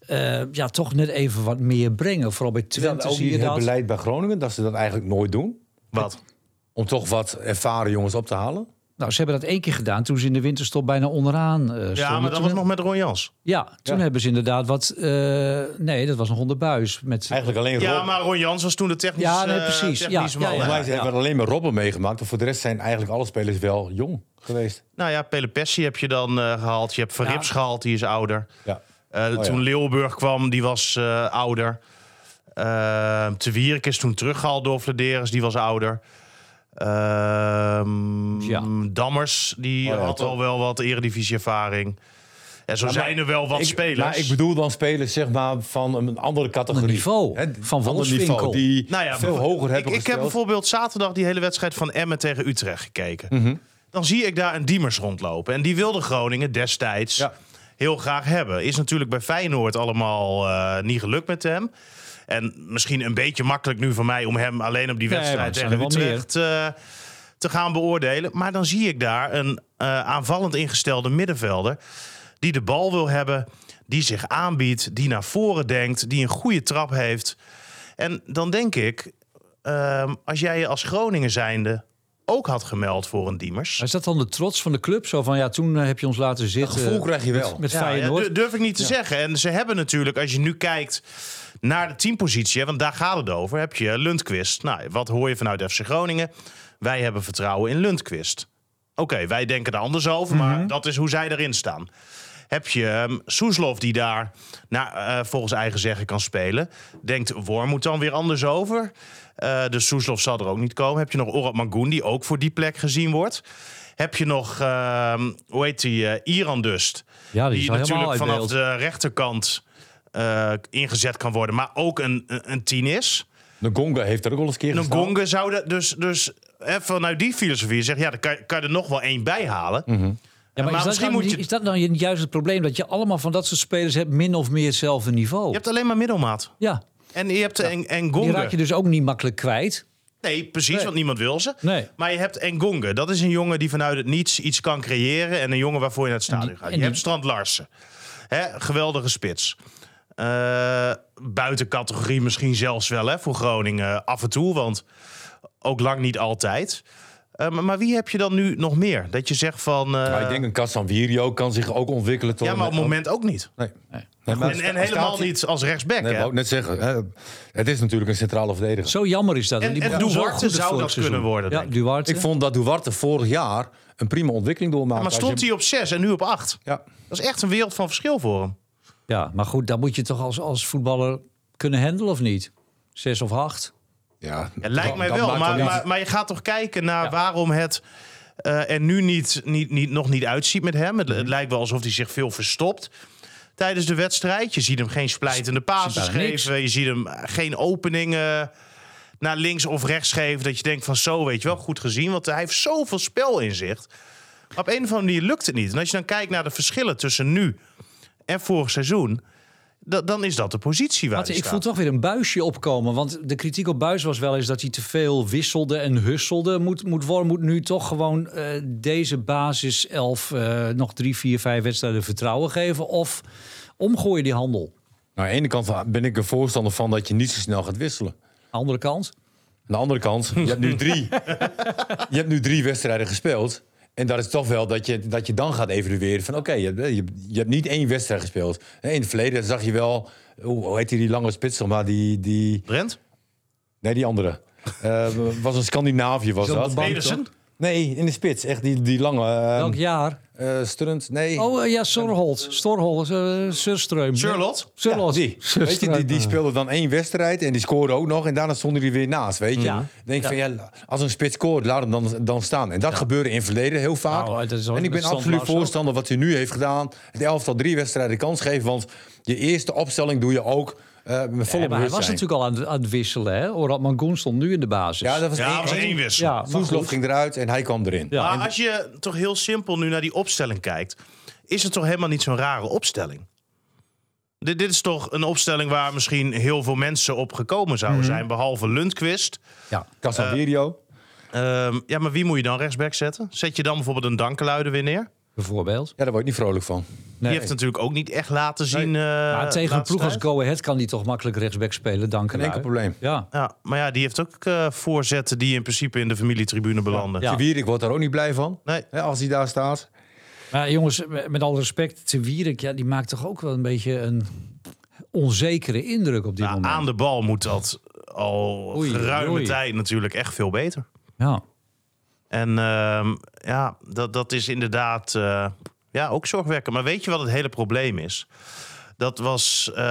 [SPEAKER 2] eh, ja, toch net even wat meer brengen. Vooral bij Twente zie je
[SPEAKER 3] het
[SPEAKER 2] dat.
[SPEAKER 3] beleid bij Groningen, dat ze dat eigenlijk nooit doen?
[SPEAKER 4] Wat?
[SPEAKER 3] Om toch wat ervaren jongens op te halen?
[SPEAKER 2] Nou, ze hebben dat één keer gedaan toen ze in de winterstop bijna onderaan eh stonden.
[SPEAKER 4] Ja, maar dat
[SPEAKER 2] Toen
[SPEAKER 4] was nog met Ron Jans.
[SPEAKER 2] Ja, toen
[SPEAKER 3] Ja.
[SPEAKER 2] hebben ze inderdaad wat... eh, nee, dat was nog onder buis. Met,
[SPEAKER 3] Eigenlijk alleen
[SPEAKER 4] Ja,
[SPEAKER 3] Rob.
[SPEAKER 4] maar Ron Jans was toen de technisch,
[SPEAKER 2] Ja, nee,
[SPEAKER 4] eh,
[SPEAKER 2] precies. Ja,
[SPEAKER 4] technisch
[SPEAKER 2] ja,
[SPEAKER 3] hebben alleen maar Robben meegemaakt. En voor de rest zijn eigenlijk alle spelers wel jong geweest.
[SPEAKER 4] Nou ja, Pele Pessi heb je dan eh, gehaald. Je hebt Verrips
[SPEAKER 2] Ja.
[SPEAKER 4] gehaald, die is ouder.
[SPEAKER 3] Ja.
[SPEAKER 4] Eh,
[SPEAKER 3] ja.
[SPEAKER 4] Toen Leeuwburg kwam, die was eh, ouder. Uh, Te Wierik is toen teruggehaald door Vladeris, die was ouder. Ehm,
[SPEAKER 2] Ja.
[SPEAKER 4] Dammers, die
[SPEAKER 3] Oh ja,
[SPEAKER 4] had al wel wat eredivisie-ervaring. En zo zijn er wel wat
[SPEAKER 3] ik,
[SPEAKER 4] spelers.
[SPEAKER 3] Maar ik bedoel dan spelers zeg maar, van een andere categorie.
[SPEAKER 2] Ander niveau. Van
[SPEAKER 3] ander
[SPEAKER 2] Wolfswinkel.
[SPEAKER 3] niveau, Die
[SPEAKER 4] Nou ja,
[SPEAKER 3] veel hoger hebben
[SPEAKER 4] ik, ik heb bijvoorbeeld zaterdag die hele wedstrijd van Emmen tegen Utrecht gekeken.
[SPEAKER 3] Mhm.
[SPEAKER 4] Dan zie ik daar een Diemers rondlopen. En die wilde Groningen destijds
[SPEAKER 3] Ja.
[SPEAKER 4] heel graag hebben. Is natuurlijk bij Feyenoord allemaal eh, niet gelukt met hem. En misschien een beetje makkelijk nu van mij om hem alleen op die
[SPEAKER 2] Nee,
[SPEAKER 4] wedstrijd
[SPEAKER 2] zijn
[SPEAKER 4] tegen Utrecht eh, te gaan beoordelen. Maar dan zie ik daar een eh, aanvallend ingestelde middenvelder die de bal wil hebben, die zich aanbiedt, die naar voren denkt, die een goede trap heeft. En dan denk ik, ehm, als jij je als Groningen zijnde ook had gemeld voor een Diemers.
[SPEAKER 2] Is dat dan de trots van de club? Zo van, ja, toen eh, heb je ons laten zitten.
[SPEAKER 3] gevoel krijg je wel.
[SPEAKER 2] Met, met
[SPEAKER 4] Ja, ja,
[SPEAKER 2] Feyenoord.
[SPEAKER 4] du- durf ik niet te zeggen. En ze hebben natuurlijk, als je nu kijkt naar de teampositie, want daar gaat het over, heb je Lundqvist. Nou, wat hoor je vanuit FC Groningen? Wij hebben vertrouwen in Lundqvist. Oké, wij denken er anders over, maar dat is hoe zij erin staan. Heb je um, Soeslof die daar nou, eh, volgens eigen zeggen kan spelen. Denkt Worm moet dan weer anders over. Eh dus Soeslof zal er ook niet komen. Heb je nog Orad Magoen die ook voor die plek gezien wordt. Heb je nog, ehm, hoe heet die, eh, Iran Dust.
[SPEAKER 2] Ja, die
[SPEAKER 4] die natuurlijk vanaf de rechterkant eh, ingezet kan worden. Maar ook een, een, een tien is.
[SPEAKER 3] De Gonga heeft er ook wel eens een keer
[SPEAKER 4] Een
[SPEAKER 3] gestaan.
[SPEAKER 4] Gonga zou dat dus, dus hè, vanuit die filosofie zeg ja, dan kan, kan je er nog wel één bij halen.
[SPEAKER 2] Ja, maar,
[SPEAKER 4] maar
[SPEAKER 2] is, dat
[SPEAKER 4] misschien
[SPEAKER 2] nou,
[SPEAKER 4] moet je-
[SPEAKER 2] is dat nou juist het probleem? Dat je allemaal van dat soort spelers hebt min of meer hetzelfde niveau.
[SPEAKER 4] Je hebt alleen maar middelmaat.
[SPEAKER 2] Ja,
[SPEAKER 4] En je hebt en, en
[SPEAKER 2] die raak je dus ook niet makkelijk kwijt.
[SPEAKER 4] Nee, precies,
[SPEAKER 2] Nee.
[SPEAKER 4] want niemand wil ze.
[SPEAKER 2] Nee.
[SPEAKER 4] Maar je hebt Engonge. Dat is een jongen die vanuit het niets iets kan creëren. En een jongen waarvoor je naar het stadion
[SPEAKER 2] die-
[SPEAKER 4] gaat. Je
[SPEAKER 2] die-
[SPEAKER 4] hebt Strand Larsen. Hè, geweldige spits. Eh, buiten categorie misschien zelfs wel hè, voor Groningen af en toe. Want ook lang niet altijd. Eh, maar, wie heb je dan nu nog meer? Dat je zegt van... eh,
[SPEAKER 3] Maar ik denk een Casanvirio kan zich ook ontwikkelen tot...
[SPEAKER 4] ja, maar op het moment ook niet.
[SPEAKER 3] Nee.
[SPEAKER 2] Nee.
[SPEAKER 3] Nee, maar
[SPEAKER 4] En, en helemaal
[SPEAKER 3] hij-
[SPEAKER 4] niet als rechtsback.
[SPEAKER 3] Nee,
[SPEAKER 4] hè?
[SPEAKER 3] wou ik net zeggen. Hè, het is natuurlijk een centrale verdediger.
[SPEAKER 2] Zo jammer is dat.
[SPEAKER 4] En-
[SPEAKER 2] Die
[SPEAKER 4] en
[SPEAKER 2] zo
[SPEAKER 4] Duarte zou dat
[SPEAKER 2] seizoen.
[SPEAKER 4] kunnen worden,
[SPEAKER 2] Ja,
[SPEAKER 4] denk ik.
[SPEAKER 2] Duarte.
[SPEAKER 3] Ik vond dat Duarte vorig jaar een prima ontwikkeling doormaakte.
[SPEAKER 4] maar stond
[SPEAKER 3] je-
[SPEAKER 4] hij op 6 en nu op 8?
[SPEAKER 3] Ja.
[SPEAKER 4] Dat is echt een wereld van verschil voor hem.
[SPEAKER 2] Ja, maar goed, dan moet je toch als, als voetballer kunnen handelen of niet? Zes of acht?
[SPEAKER 3] Ja,
[SPEAKER 4] Het lijkt
[SPEAKER 3] dat-
[SPEAKER 4] mij
[SPEAKER 3] dat
[SPEAKER 4] wel, maar, maar, maar je gaat toch kijken naar waarom het eh, er nu niet, niet, niet, nog niet uitziet met hem. Het,
[SPEAKER 3] Mhm.
[SPEAKER 4] het lijkt wel alsof hij zich veel verstopt tijdens de wedstrijd. Je ziet hem geen splijtende
[SPEAKER 2] niks.
[SPEAKER 4] geven. Je ziet hem geen openingen naar links of rechts geven. Dat je denkt van zo, weet je wel, goed gezien. Want hij heeft zoveel spel in zich. Maar op een of andere manier lukt het niet. En als je dan kijkt naar de verschillen tussen nu en vorig seizoen... da- dan is dat de positie waar
[SPEAKER 2] ik
[SPEAKER 4] staat.
[SPEAKER 2] voel toch weer een buisje opkomen. Want de kritiek op Buis was wel eens dat hij te veel wisselde en husselde. Moet, moet Worm moet nu toch gewoon eh, deze basis elf eh, nog drie, vier, vijf wedstrijden vertrouwen geven? Of omgooien die handel?
[SPEAKER 3] Nou, aan de ene kant ben ik er voorstander van dat je niet zo snel gaat wisselen.
[SPEAKER 2] Andere kant?
[SPEAKER 3] Aan de andere kant, je hebt nu drie, [laughs] je hebt nu drie wedstrijden gespeeld. En dat is toch wel dat je, dat je dan gaat evalueren van... oké, je, hebt- je, je hebt niet één wedstrijd gespeeld. In het verleden zag je wel... Hoe, hoe heet die, die lange spits, maar, die... die
[SPEAKER 4] Drent?
[SPEAKER 3] nee, die andere. Eh, was een Scandinavië, was
[SPEAKER 2] dat
[SPEAKER 4] Pedersen?
[SPEAKER 3] Nee, in de spits. Echt die, die lange... eh,
[SPEAKER 2] Welk jaar?
[SPEAKER 3] eh, Strunt, nee.
[SPEAKER 2] Oh eh, ja, Sorholt. Storholt. uh, Surström.
[SPEAKER 4] Charlotte?
[SPEAKER 2] Surlot.
[SPEAKER 3] Die, weet je, die, die speelde dan één wedstrijd en die scoorde ook nog. En daarna stond hij weer naast, weet je.
[SPEAKER 2] Ja.
[SPEAKER 3] denk ik van, ja, als een spits scoort, laat hem dan, dan staan. En dat gebeurde in het verleden heel vaak.
[SPEAKER 2] Nou, dat is ook
[SPEAKER 3] en ik ben absoluut
[SPEAKER 2] Lars ook.
[SPEAKER 3] voorstander wat hij nu heeft gedaan. Het elftal drie wedstrijden kans geven. Want je eerste opstelling doe je ook eh, met volle
[SPEAKER 2] Ja, maar hij was natuurlijk al aan, het- aan het wisselen. Hè? Orad Mangoen stond nu in de basis.
[SPEAKER 3] Ja, dat was
[SPEAKER 4] Ja,
[SPEAKER 3] één,
[SPEAKER 4] dat was één wissel.
[SPEAKER 2] Ja, goed.
[SPEAKER 3] ging eruit en hij kwam erin.
[SPEAKER 2] Ja,
[SPEAKER 4] maar als je toch heel simpel nu naar die opstelling kijkt, is het toch helemaal niet zo'n rare opstelling? Dit, dit is toch een opstelling waar misschien heel veel mensen op gekomen zouden
[SPEAKER 2] Mhm.
[SPEAKER 4] zijn, behalve Lundqvist.
[SPEAKER 2] ja.
[SPEAKER 3] Casaverio.
[SPEAKER 4] Ehm, ja, maar wie moet je dan rechtsback zetten? Zet je dan bijvoorbeeld een Dankeluiden weer neer?
[SPEAKER 2] Bijvoorbeeld.
[SPEAKER 3] ja, daar word ik niet vrolijk van.
[SPEAKER 4] Die heeft natuurlijk ook niet echt laten zien. eh,
[SPEAKER 2] maar tegen een ploeg als. Go Ahead kan die toch makkelijk rechtsback spelen. Dank
[SPEAKER 3] Geen enkel probleem.
[SPEAKER 2] Ja.
[SPEAKER 4] Ja, maar ja, die heeft ook eh, voorzetten die in principe in de familietribune belanden.
[SPEAKER 2] Ja.
[SPEAKER 3] Wierik wordt daar ook niet blij van.
[SPEAKER 4] Nee.
[SPEAKER 3] Hè, als hij daar staat.
[SPEAKER 2] Maar jongens, met alle respect, Te Wierik, ja, die maakt toch ook wel een beetje een onzekere indruk op dit
[SPEAKER 4] Nou,
[SPEAKER 2] moment.
[SPEAKER 4] aan de bal moet dat al
[SPEAKER 2] Oei,
[SPEAKER 4] geruime
[SPEAKER 2] oei.
[SPEAKER 4] tijd natuurlijk echt veel beter.
[SPEAKER 2] Ja.
[SPEAKER 4] En ehm, ja, dat, dat is inderdaad eh, ja, ook zorgwekkend. Maar weet je wat het hele probleem is? Dat was eh,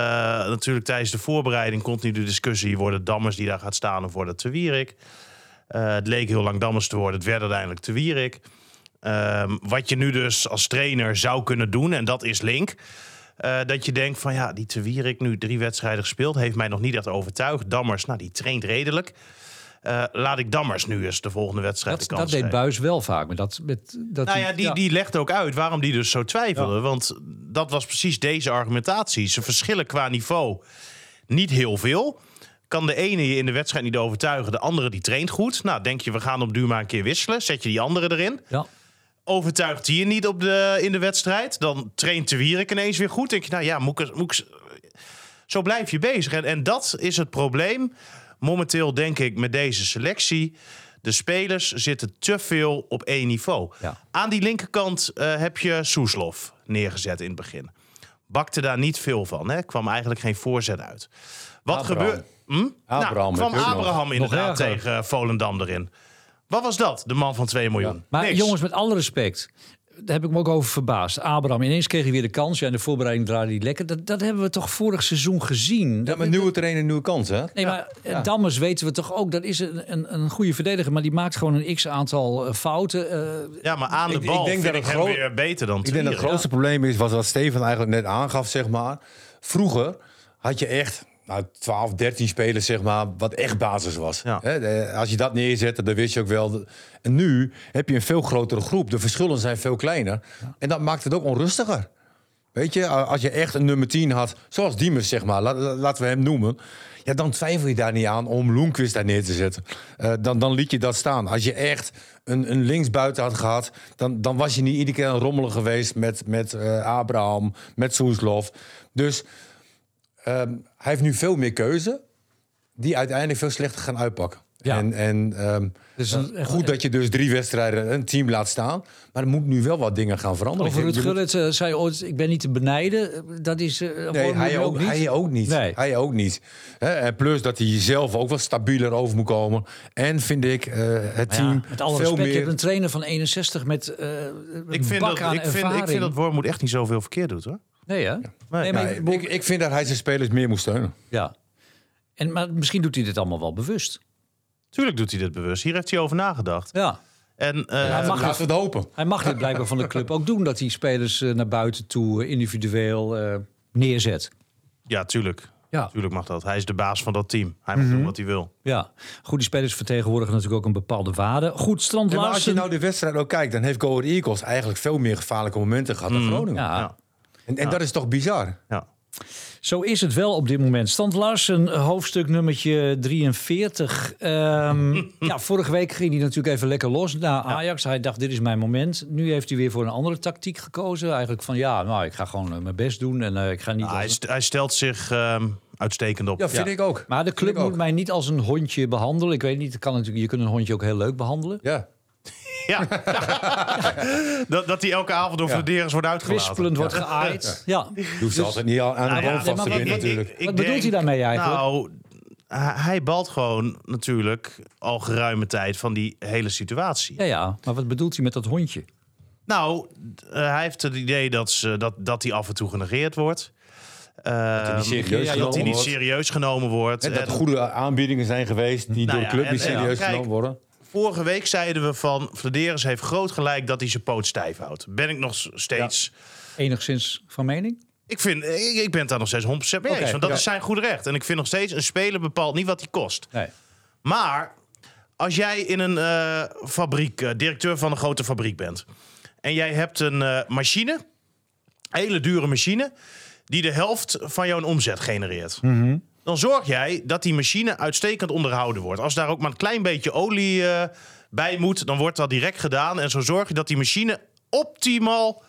[SPEAKER 4] natuurlijk tijdens de voorbereiding continu de discussie... worden Dammers die daar gaat staan of wordt het Te Wierik? Eh, het leek heel lang Dammers te worden, het werd uiteindelijk Te Wierik. Ehm, wat je nu dus als trainer zou kunnen doen, en dat is link... dat je denkt van ja, die Te Wierik nu drie wedstrijden gespeeld... heeft mij nog niet echt overtuigd. Dammers, nou, die traint redelijk... Eh, laat ik Dammers nu eens de volgende wedstrijd
[SPEAKER 2] Dat,
[SPEAKER 4] de kans
[SPEAKER 2] dat deed. Buis wel vaak. Maar dat, met, dat
[SPEAKER 4] Nou
[SPEAKER 2] hij-
[SPEAKER 4] ja, die, die legt ook uit waarom die dus zo twijfelde. Want dat was precies deze argumentatie. Ze verschillen qua niveau niet heel veel. Kan de ene je in de wedstrijd niet overtuigen, de andere die traint goed. Nou, denk je, we gaan op duur maar een keer wisselen. Zet je die andere erin.
[SPEAKER 2] Ja.
[SPEAKER 4] Overtuigt die je niet op de, in de wedstrijd. Dan traint de Wierik ineens weer goed. Denk je, nou ja, moet ik, moet ik, zo blijf je bezig. En, en dat is het probleem. Momenteel denk ik met deze selectie. De spelers zitten te veel op één niveau.
[SPEAKER 2] Ja.
[SPEAKER 4] Aan die linkerkant eh, heb je Soeslof neergezet in het begin. Bakte daar niet veel van. Hè? Kwam eigenlijk geen voorzet uit. Wat gebeurt... Hm?
[SPEAKER 3] Abraham
[SPEAKER 4] nou, kwam
[SPEAKER 3] nog.
[SPEAKER 4] Abraham inderdaad tegen Volendam erin. Wat was dat? De man van 2 miljoen.
[SPEAKER 2] Maar
[SPEAKER 4] Niks.
[SPEAKER 2] jongens, met alle respect. Daar heb ik me ook over verbaasd. Abraham, ineens kreeg hij weer de kans. Ja, in de voorbereiding draaide hij lekker. Dat, dat hebben we toch vorig seizoen gezien.
[SPEAKER 3] Ja,
[SPEAKER 2] Dat-
[SPEAKER 3] maar nieuwe trainer, nieuwe kans, hè?
[SPEAKER 2] Nee, maar eh, Dammers weten we toch ook. Dat is een, een, een goede verdediger. Maar die maakt gewoon een x-aantal eh, fouten. eh,
[SPEAKER 4] Ja, maar aan de
[SPEAKER 3] Ik- ik
[SPEAKER 4] bal
[SPEAKER 3] denk
[SPEAKER 4] vind
[SPEAKER 3] dat
[SPEAKER 4] ik
[SPEAKER 3] het
[SPEAKER 4] hem
[SPEAKER 3] groot-
[SPEAKER 4] weer beter dan
[SPEAKER 3] Ik denk dat het grootste probleem is, was wat Steven eigenlijk net aangaf, zeg maar. Vroeger had je echt nou, 12, 13 spelers, zeg maar, wat echt basis was.
[SPEAKER 4] Ja.
[SPEAKER 3] Als je dat neerzette, dan wist je ook wel. En nu heb je een veel grotere groep. De verschillen zijn veel kleiner. En dat maakt het ook onrustiger. Weet je, als je echt een nummer 10 had, zoals Diemers, zeg maar, la- la- laten we hem noemen. Ja, dan twijfel je daar niet aan om Loenquist daar neer te zetten. Eh, dan, dan liet je dat staan. Als je echt een, een linksbuiten had gehad, dan, dan was je niet iedere keer een rommelig geweest met, met eh, Abraham, met Soeslof. Dus ehm, hij heeft nu veel meer keuze, die uiteindelijk veel slechter gaan uitpakken.
[SPEAKER 2] Ja.
[SPEAKER 3] En, en ehm,
[SPEAKER 2] Dus een- echt-
[SPEAKER 3] goed dat je dus drie wedstrijden een team laat staan. Maar er moet nu wel wat dingen gaan veranderen.
[SPEAKER 2] over
[SPEAKER 3] moet-
[SPEAKER 2] Gullit eh, zei ooit, ik ben niet te benijden. Eh, Dat is eh,
[SPEAKER 3] Nee, hij
[SPEAKER 2] nu
[SPEAKER 3] ook, hij ook niet.
[SPEAKER 2] Nee.
[SPEAKER 3] Hij ook niet. Hè, En plus dat hij zelf ook wat stabieler over moet komen. En vind ik eh, het team
[SPEAKER 2] ja, met alle
[SPEAKER 3] veel
[SPEAKER 2] respect, je hebt een trainer van 61 met eh een
[SPEAKER 4] Ik vind,
[SPEAKER 2] bak
[SPEAKER 4] dat,
[SPEAKER 2] aan
[SPEAKER 4] ik, vind,
[SPEAKER 2] ervaring.
[SPEAKER 4] ik vind dat Wormoed echt niet zoveel verkeerd doet hoor.
[SPEAKER 2] Nee, hè? Nee, maar ik
[SPEAKER 3] ik, ik vind dat hij zijn spelers meer moet steunen.
[SPEAKER 2] ja. En, maar misschien doet hij dit allemaal wel bewust.
[SPEAKER 4] Tuurlijk doet hij dit bewust. Hier heeft hij over nagedacht.
[SPEAKER 2] Ja.
[SPEAKER 4] En eh,
[SPEAKER 2] Hij mag
[SPEAKER 3] Laten we het hopen.
[SPEAKER 2] Hij mag dit blijkbaar van de club ook doen, dat hij spelers eh, naar buiten toe eh, individueel eh, neerzet.
[SPEAKER 4] ja, tuurlijk.
[SPEAKER 2] Ja.
[SPEAKER 4] Tuurlijk mag dat. Hij is de baas van dat team. Hij
[SPEAKER 3] Mhm.
[SPEAKER 4] mag doen wat hij wil.
[SPEAKER 2] Ja, goed, die spelers vertegenwoordigen natuurlijk ook een bepaalde waarde. Goed, Strand
[SPEAKER 3] maar als je nou de wedstrijd ook kijkt... dan heeft Go Ahead Eagles eigenlijk veel meer gevaarlijke momenten gehad dan Groningen.
[SPEAKER 2] ja,
[SPEAKER 4] Ja.
[SPEAKER 3] En, en dat is toch bizar?
[SPEAKER 4] Ja.
[SPEAKER 2] Zo is het wel op dit moment. Stand Larsen, hoofdstuk nummertje 43. Ehm, [laughs] ja, vorige week ging hij natuurlijk even lekker los naar Ajax. Hij dacht, dit is mijn moment. Nu heeft hij weer voor een andere tactiek gekozen. Eigenlijk van, ja, nou, ik ga gewoon eh, mijn best doen. En eh, ik ga niet...
[SPEAKER 4] Nou, hij,
[SPEAKER 2] als-
[SPEAKER 4] st- hij stelt zich ehm, uitstekend op.
[SPEAKER 3] Ja, vind
[SPEAKER 2] Ja.
[SPEAKER 3] ik ook.
[SPEAKER 2] Maar de club moet mij niet als een hondje behandelen. Ik weet niet, kan natuurlijk, je kunt een hondje ook heel leuk behandelen.
[SPEAKER 3] Ja. [laughs]
[SPEAKER 4] Ja. [laughs] dat, dat hij elke avond door
[SPEAKER 3] Ja.
[SPEAKER 4] Wordt uitgelaten.
[SPEAKER 2] Kwispelend wordt geaaid. Ja.
[SPEAKER 3] Je hoeft ze altijd niet aan aan de
[SPEAKER 2] ja,
[SPEAKER 3] boom
[SPEAKER 2] nee,
[SPEAKER 3] vast te
[SPEAKER 2] wat-
[SPEAKER 3] binden
[SPEAKER 2] wat-
[SPEAKER 3] natuurlijk.
[SPEAKER 2] Wat bedoelt hij daarmee eigenlijk?
[SPEAKER 4] Nou, hij, balt gewoon natuurlijk al geruime tijd van die hele situatie.
[SPEAKER 2] Ja, ja, maar wat bedoelt hij met dat hondje?
[SPEAKER 4] Nou, eh, hij heeft het idee dat, ze, dat, dat hij af en toe genegeerd wordt. Ehm,
[SPEAKER 3] niet serieus
[SPEAKER 4] ja, dat hij niet
[SPEAKER 3] wordt.
[SPEAKER 4] serieus genomen wordt.
[SPEAKER 3] Dat
[SPEAKER 4] En
[SPEAKER 3] er goede aanbiedingen zijn geweest die
[SPEAKER 4] Nou
[SPEAKER 3] door
[SPEAKER 4] ja,
[SPEAKER 3] de club
[SPEAKER 4] en-
[SPEAKER 3] niet
[SPEAKER 4] en-
[SPEAKER 3] serieus
[SPEAKER 4] kijk,
[SPEAKER 3] genomen worden.
[SPEAKER 4] Vorige week zeiden we van Vladeris heeft groot gelijk dat hij zijn poot stijf houdt. Ben ik nog steeds.
[SPEAKER 2] Enigszins van mening?
[SPEAKER 4] Ik, vind, ik, ik ben het daar nog steeds 100% mee eens. Want dat
[SPEAKER 2] ja.
[SPEAKER 4] is zijn goed recht. En ik vind nog steeds een speler bepaalt niet wat hij kost.
[SPEAKER 2] Nee.
[SPEAKER 4] Maar als jij in een eh, fabriek, eh, directeur van een grote fabriek bent. En jij hebt een eh, machine, hele dure machine, die de helft van jouw omzet genereert. Dan zorg jij dat die machine uitstekend onderhouden wordt. Als daar ook maar een klein beetje olie eh, bij moet, dan wordt dat direct gedaan. En zo zorg je dat die machine optimaal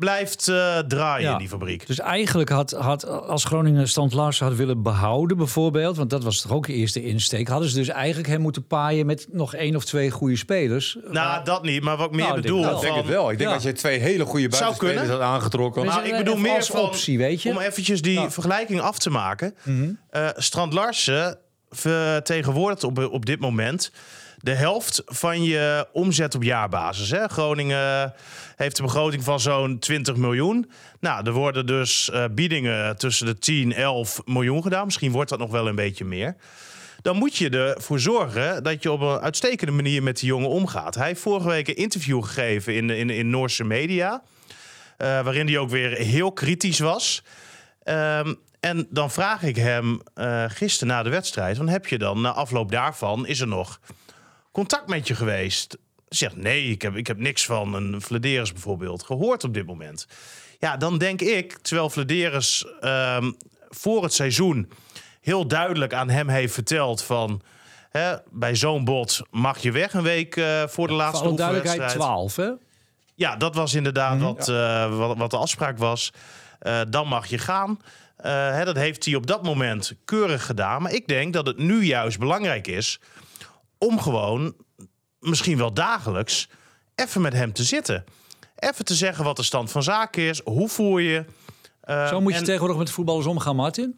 [SPEAKER 4] blijft eh, draaien
[SPEAKER 2] Ja.
[SPEAKER 4] in die fabriek.
[SPEAKER 2] Dus eigenlijk had, had als Groningen Stand Larsen had willen behouden, bijvoorbeeld, want dat was toch ook de eerste insteek, hadden ze dus eigenlijk hem moeten paaien met nog één of twee goede spelers.
[SPEAKER 4] Nou, dat niet. Maar wat ik meer
[SPEAKER 2] Nou, ik denk
[SPEAKER 4] bedoel...
[SPEAKER 2] wel.
[SPEAKER 3] Ik denk het wel. Ik denk
[SPEAKER 2] Ja.
[SPEAKER 3] als je twee hele goede
[SPEAKER 4] Zou
[SPEAKER 3] buitenspelers
[SPEAKER 4] kunnen.
[SPEAKER 3] had aangetrokken.
[SPEAKER 2] Maar is
[SPEAKER 4] ik bedoel meer
[SPEAKER 2] als
[SPEAKER 4] van,
[SPEAKER 2] optie, weet je?
[SPEAKER 4] om eventjes die vergelijking af te maken. Eh, Strand Larsen vertegenwoordigt op, op dit moment de helft van je omzet op jaarbasis. Hè? Groningen heeft een begroting van zo'n 20 miljoen. Nou, er worden dus eh, biedingen tussen de 10 11 miljoen gedaan. Misschien wordt dat nog wel een beetje meer. Dan moet je ervoor zorgen dat je op een uitstekende manier met die jongen omgaat. Hij heeft vorige week een interview gegeven in, in, in Noorse media. Eh, waarin hij ook weer heel kritisch was. Ehm, en dan vraag ik hem eh gisteren na de wedstrijd: van, heb je dan na afloop daarvan, is er nog contact met je geweest? Zegt nee, ik heb, ik heb niks van een Vladeris bijvoorbeeld gehoord op dit moment. Ja, dan denk ik, terwijl Vladeris ehm, voor het seizoen heel duidelijk aan hem heeft verteld van. Hè, bij zo'n bot mag je weg een week eh, voor de
[SPEAKER 2] Voor
[SPEAKER 4] laatste
[SPEAKER 2] alle duidelijkheid
[SPEAKER 4] oefenwedstrijd.
[SPEAKER 2] 12, hè?
[SPEAKER 4] Ja, dat was inderdaad
[SPEAKER 2] Mhm.
[SPEAKER 4] wat, eh, wat, wat de afspraak was. Eh, dan mag je gaan. Hè, dat heeft hij op dat moment keurig gedaan. Maar ik denk dat het nu juist belangrijk is om gewoon, misschien wel dagelijks, even met hem te zitten. Even te zeggen wat de stand van zaken is. Hoe voel je? Eh,
[SPEAKER 2] Zo moet je
[SPEAKER 4] en-
[SPEAKER 2] tegenwoordig met voetballers omgaan, Martin.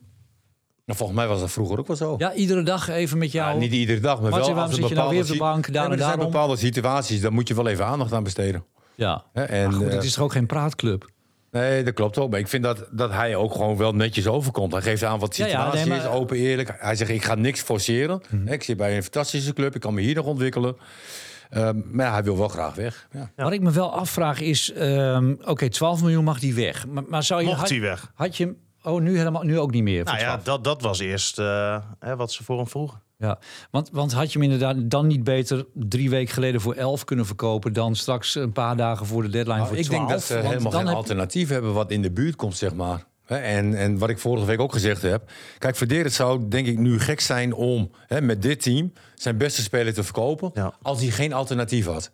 [SPEAKER 3] Nou, volgens mij was dat vroeger ook wel zo.
[SPEAKER 2] Ja, iedere dag even met jou.
[SPEAKER 3] Ja, niet iedere dag, maar
[SPEAKER 2] Martin,
[SPEAKER 3] wel
[SPEAKER 2] waarom
[SPEAKER 3] er
[SPEAKER 2] zit je nou weer op de bank, daar
[SPEAKER 3] Ja,
[SPEAKER 2] en
[SPEAKER 3] maar er zijn
[SPEAKER 2] daarom?
[SPEAKER 3] bepaalde situaties, daar moet je wel even aandacht aan besteden.
[SPEAKER 2] Ja.
[SPEAKER 3] Hè, En,
[SPEAKER 2] Maar goed,
[SPEAKER 3] eh,
[SPEAKER 2] het is toch ook geen praatclub?
[SPEAKER 3] Nee, dat klopt ook. Maar ik vind dat, dat hij ook gewoon wel netjes overkomt. Hij geeft aan wat de
[SPEAKER 2] Ja, ja,
[SPEAKER 3] situatie
[SPEAKER 2] nee, maar-
[SPEAKER 3] is, open, eerlijk. Hij zegt, ik ga niks forceren. Hè, Ik zit bij een fantastische club, ik kan me hier nog ontwikkelen. Ehm, maar ja, hij wil wel graag weg. Ja.
[SPEAKER 2] Wat ik me wel afvraag is, ehm, oké, 12 miljoen mag die weg. Maar, maar zou je
[SPEAKER 4] Mocht
[SPEAKER 2] had,
[SPEAKER 4] hij weg?
[SPEAKER 2] Had je hem? Oh, nu helemaal, nu ook niet meer.
[SPEAKER 4] Nou ja,
[SPEAKER 2] 12.
[SPEAKER 4] dat, dat was eerst eh, hè, wat ze voor hem vroegen.
[SPEAKER 2] Ja, want, want had je hem inderdaad dan niet beter drie weken geleden voor 11 kunnen verkopen dan straks een paar dagen voor de deadline
[SPEAKER 3] Nou,
[SPEAKER 2] voor
[SPEAKER 3] ik
[SPEAKER 2] 12?
[SPEAKER 3] denk dat ze
[SPEAKER 2] Want
[SPEAKER 3] helemaal
[SPEAKER 2] dan
[SPEAKER 3] geen
[SPEAKER 2] heb-
[SPEAKER 3] alternatief hebben wat in de buurt komt, zeg maar. Hè, En, en wat ik vorige week ook gezegd heb. Kijk, Verdeerd zou denk ik nu gek zijn om hè, met dit team zijn beste speler te verkopen.
[SPEAKER 4] Ja.
[SPEAKER 3] Als hij geen alternatief had.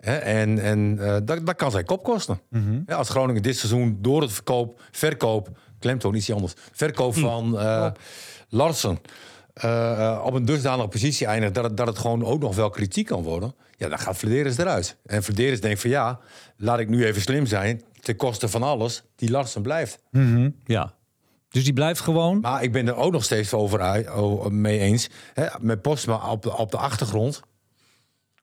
[SPEAKER 3] Hè, en en eh, dat, dat kan zijn kop kosten.
[SPEAKER 2] Mhm.
[SPEAKER 3] Ja, als Groningen dit seizoen door het verkoop, verkoop, klemtoon iets anders, verkoop
[SPEAKER 2] Hm.
[SPEAKER 3] van eh Larsen eh, eh, op een dusdanige positie eindigt dat het, dat het gewoon ook nog wel kritiek kan worden. Ja, dan gaat Vladeris eruit. En Vladeris denkt van ja, laat ik nu even slim zijn ten koste van alles. Die Larsen blijft.
[SPEAKER 2] Ja. Dus die blijft gewoon.
[SPEAKER 3] Maar ik ben er ook nog steeds over mee eens. Hè, met Postma op de, op de achtergrond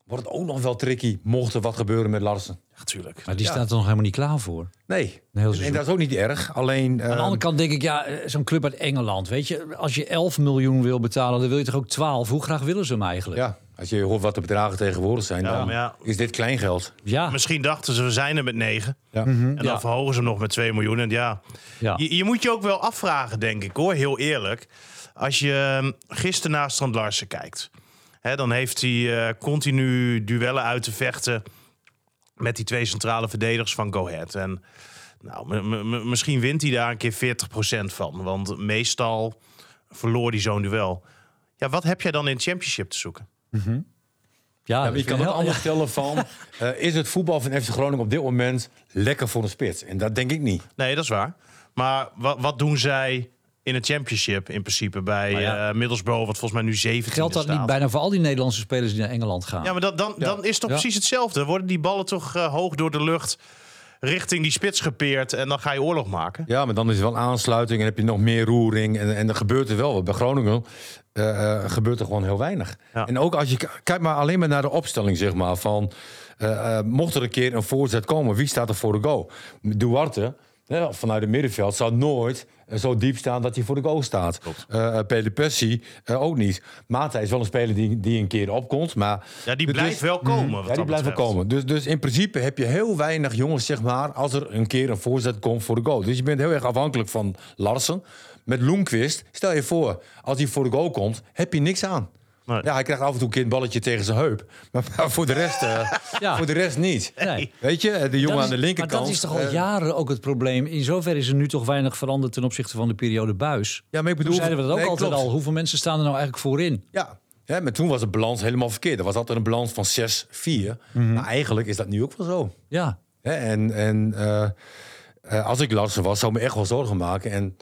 [SPEAKER 3] wordt het ook nog wel tricky mocht er wat gebeuren met Larsen.
[SPEAKER 4] Ja, tuurlijk.
[SPEAKER 2] Maar die staat er nog helemaal niet klaar voor.
[SPEAKER 3] Nee, en dat is ook niet erg. Alleen,
[SPEAKER 2] Aan de andere kant denk ik, ja, zo'n club uit Engeland, weet je, als je 11 miljoen wil betalen, dan wil je toch ook 12. Hoe graag willen ze hem eigenlijk?
[SPEAKER 3] ja, als je hoort wat de bedragen tegenwoordig zijn,
[SPEAKER 4] Ja,
[SPEAKER 3] dan
[SPEAKER 4] ja.
[SPEAKER 3] is dit kleingeld.
[SPEAKER 2] Ja,
[SPEAKER 4] Misschien dachten ze, we zijn er met negen.
[SPEAKER 3] Ja.
[SPEAKER 4] En dan
[SPEAKER 2] Ja.
[SPEAKER 4] verhogen ze hem nog met 2 miljoen. En ja,
[SPEAKER 2] ja.
[SPEAKER 4] je, je moet je ook wel afvragen, denk ik hoor, heel eerlijk. Als je ehm, gisteren naar Strand Larsen kijkt, hè, dan heeft hij eh, continu duellen uit te vechten met die twee centrale verdedigers van Go Ahead. En nou, misschien wint hij daar een keer 40% van. Want meestal verloor hij zo'n duel. Ja, wat heb jij dan in het championship te zoeken?
[SPEAKER 2] ja,
[SPEAKER 3] Ja,
[SPEAKER 2] dat
[SPEAKER 3] je kan
[SPEAKER 2] wel-
[SPEAKER 3] anders [laughs] stellen van... eh, is het voetbal van FC Groningen op dit moment lekker voor een spits? En dat denk ik niet.
[SPEAKER 4] Nee, dat is waar. Maar wat, wat doen zij in het championship in principe bij
[SPEAKER 2] ja.
[SPEAKER 4] eh, Middlesbrough, wat volgens mij nu 17
[SPEAKER 2] Geldt dat niet bijna voor al die Nederlandse spelers die naar Engeland gaan?
[SPEAKER 4] Ja, maar dan, dan, dan is het toch
[SPEAKER 2] Ja.
[SPEAKER 4] precies hetzelfde. Worden die ballen toch eh, hoog door de lucht richting die spits gepeerd en dan ga je oorlog maken.
[SPEAKER 3] Ja, maar dan is er wel aansluiting en heb je nog meer roering. En, en er gebeurt er wel wat. Bij Groningen eh, gebeurt er gewoon heel weinig.
[SPEAKER 4] Ja.
[SPEAKER 3] En ook als je kijkt maar alleen maar naar de opstelling, zeg maar. Van, eh, eh, mocht er een keer een voorzet komen, wie staat er voor de goal? Duarte, hè, vanuit het middenveld, zou nooit zo diep staan dat hij voor de goal staat. Eh eh, ook niet. Mata is wel een speler die, die een keer opkomt. Maar
[SPEAKER 4] Ja, die
[SPEAKER 3] Dus-
[SPEAKER 4] blijft wel komen. wat
[SPEAKER 3] ja, die blijft wel
[SPEAKER 4] betreft.
[SPEAKER 3] komen. Dus, dus in principe heb je heel weinig jongens, zeg maar, als er een keer een voorzet komt voor de goal. Dus je bent heel erg afhankelijk van Larsen. Met Loenquist, stel je voor, als hij voor de goal komt, heb je niks aan.
[SPEAKER 4] Nee.
[SPEAKER 3] Ja, hij krijgt af en toe een keer een balletje tegen zijn heup. Maar, maar voor, de rest, eh, [laughs]
[SPEAKER 2] Ja.
[SPEAKER 3] voor de rest niet.
[SPEAKER 2] Nee.
[SPEAKER 3] Weet je, de jongen
[SPEAKER 2] is-
[SPEAKER 3] aan de linkerkant.
[SPEAKER 2] Maar dat is toch al
[SPEAKER 3] eh,
[SPEAKER 2] jaren ook het probleem. In zoverre is er nu toch weinig veranderd ten opzichte van de periode buis.
[SPEAKER 3] ja, maar ik
[SPEAKER 2] Toen
[SPEAKER 3] bedoel,
[SPEAKER 2] zeiden we dat ook
[SPEAKER 3] nee,
[SPEAKER 2] altijd
[SPEAKER 3] klopt.
[SPEAKER 2] al. Hoeveel mensen staan er nou eigenlijk voorin?
[SPEAKER 3] Ja. ja, maar toen was de balans helemaal verkeerd. Er was altijd een balans van 6-4.
[SPEAKER 2] Mhm.
[SPEAKER 3] Maar eigenlijk is dat nu ook wel zo.
[SPEAKER 2] Ja,
[SPEAKER 3] Hè, en en eh, als ik Larsen was, zou ik me echt wel zorgen maken. En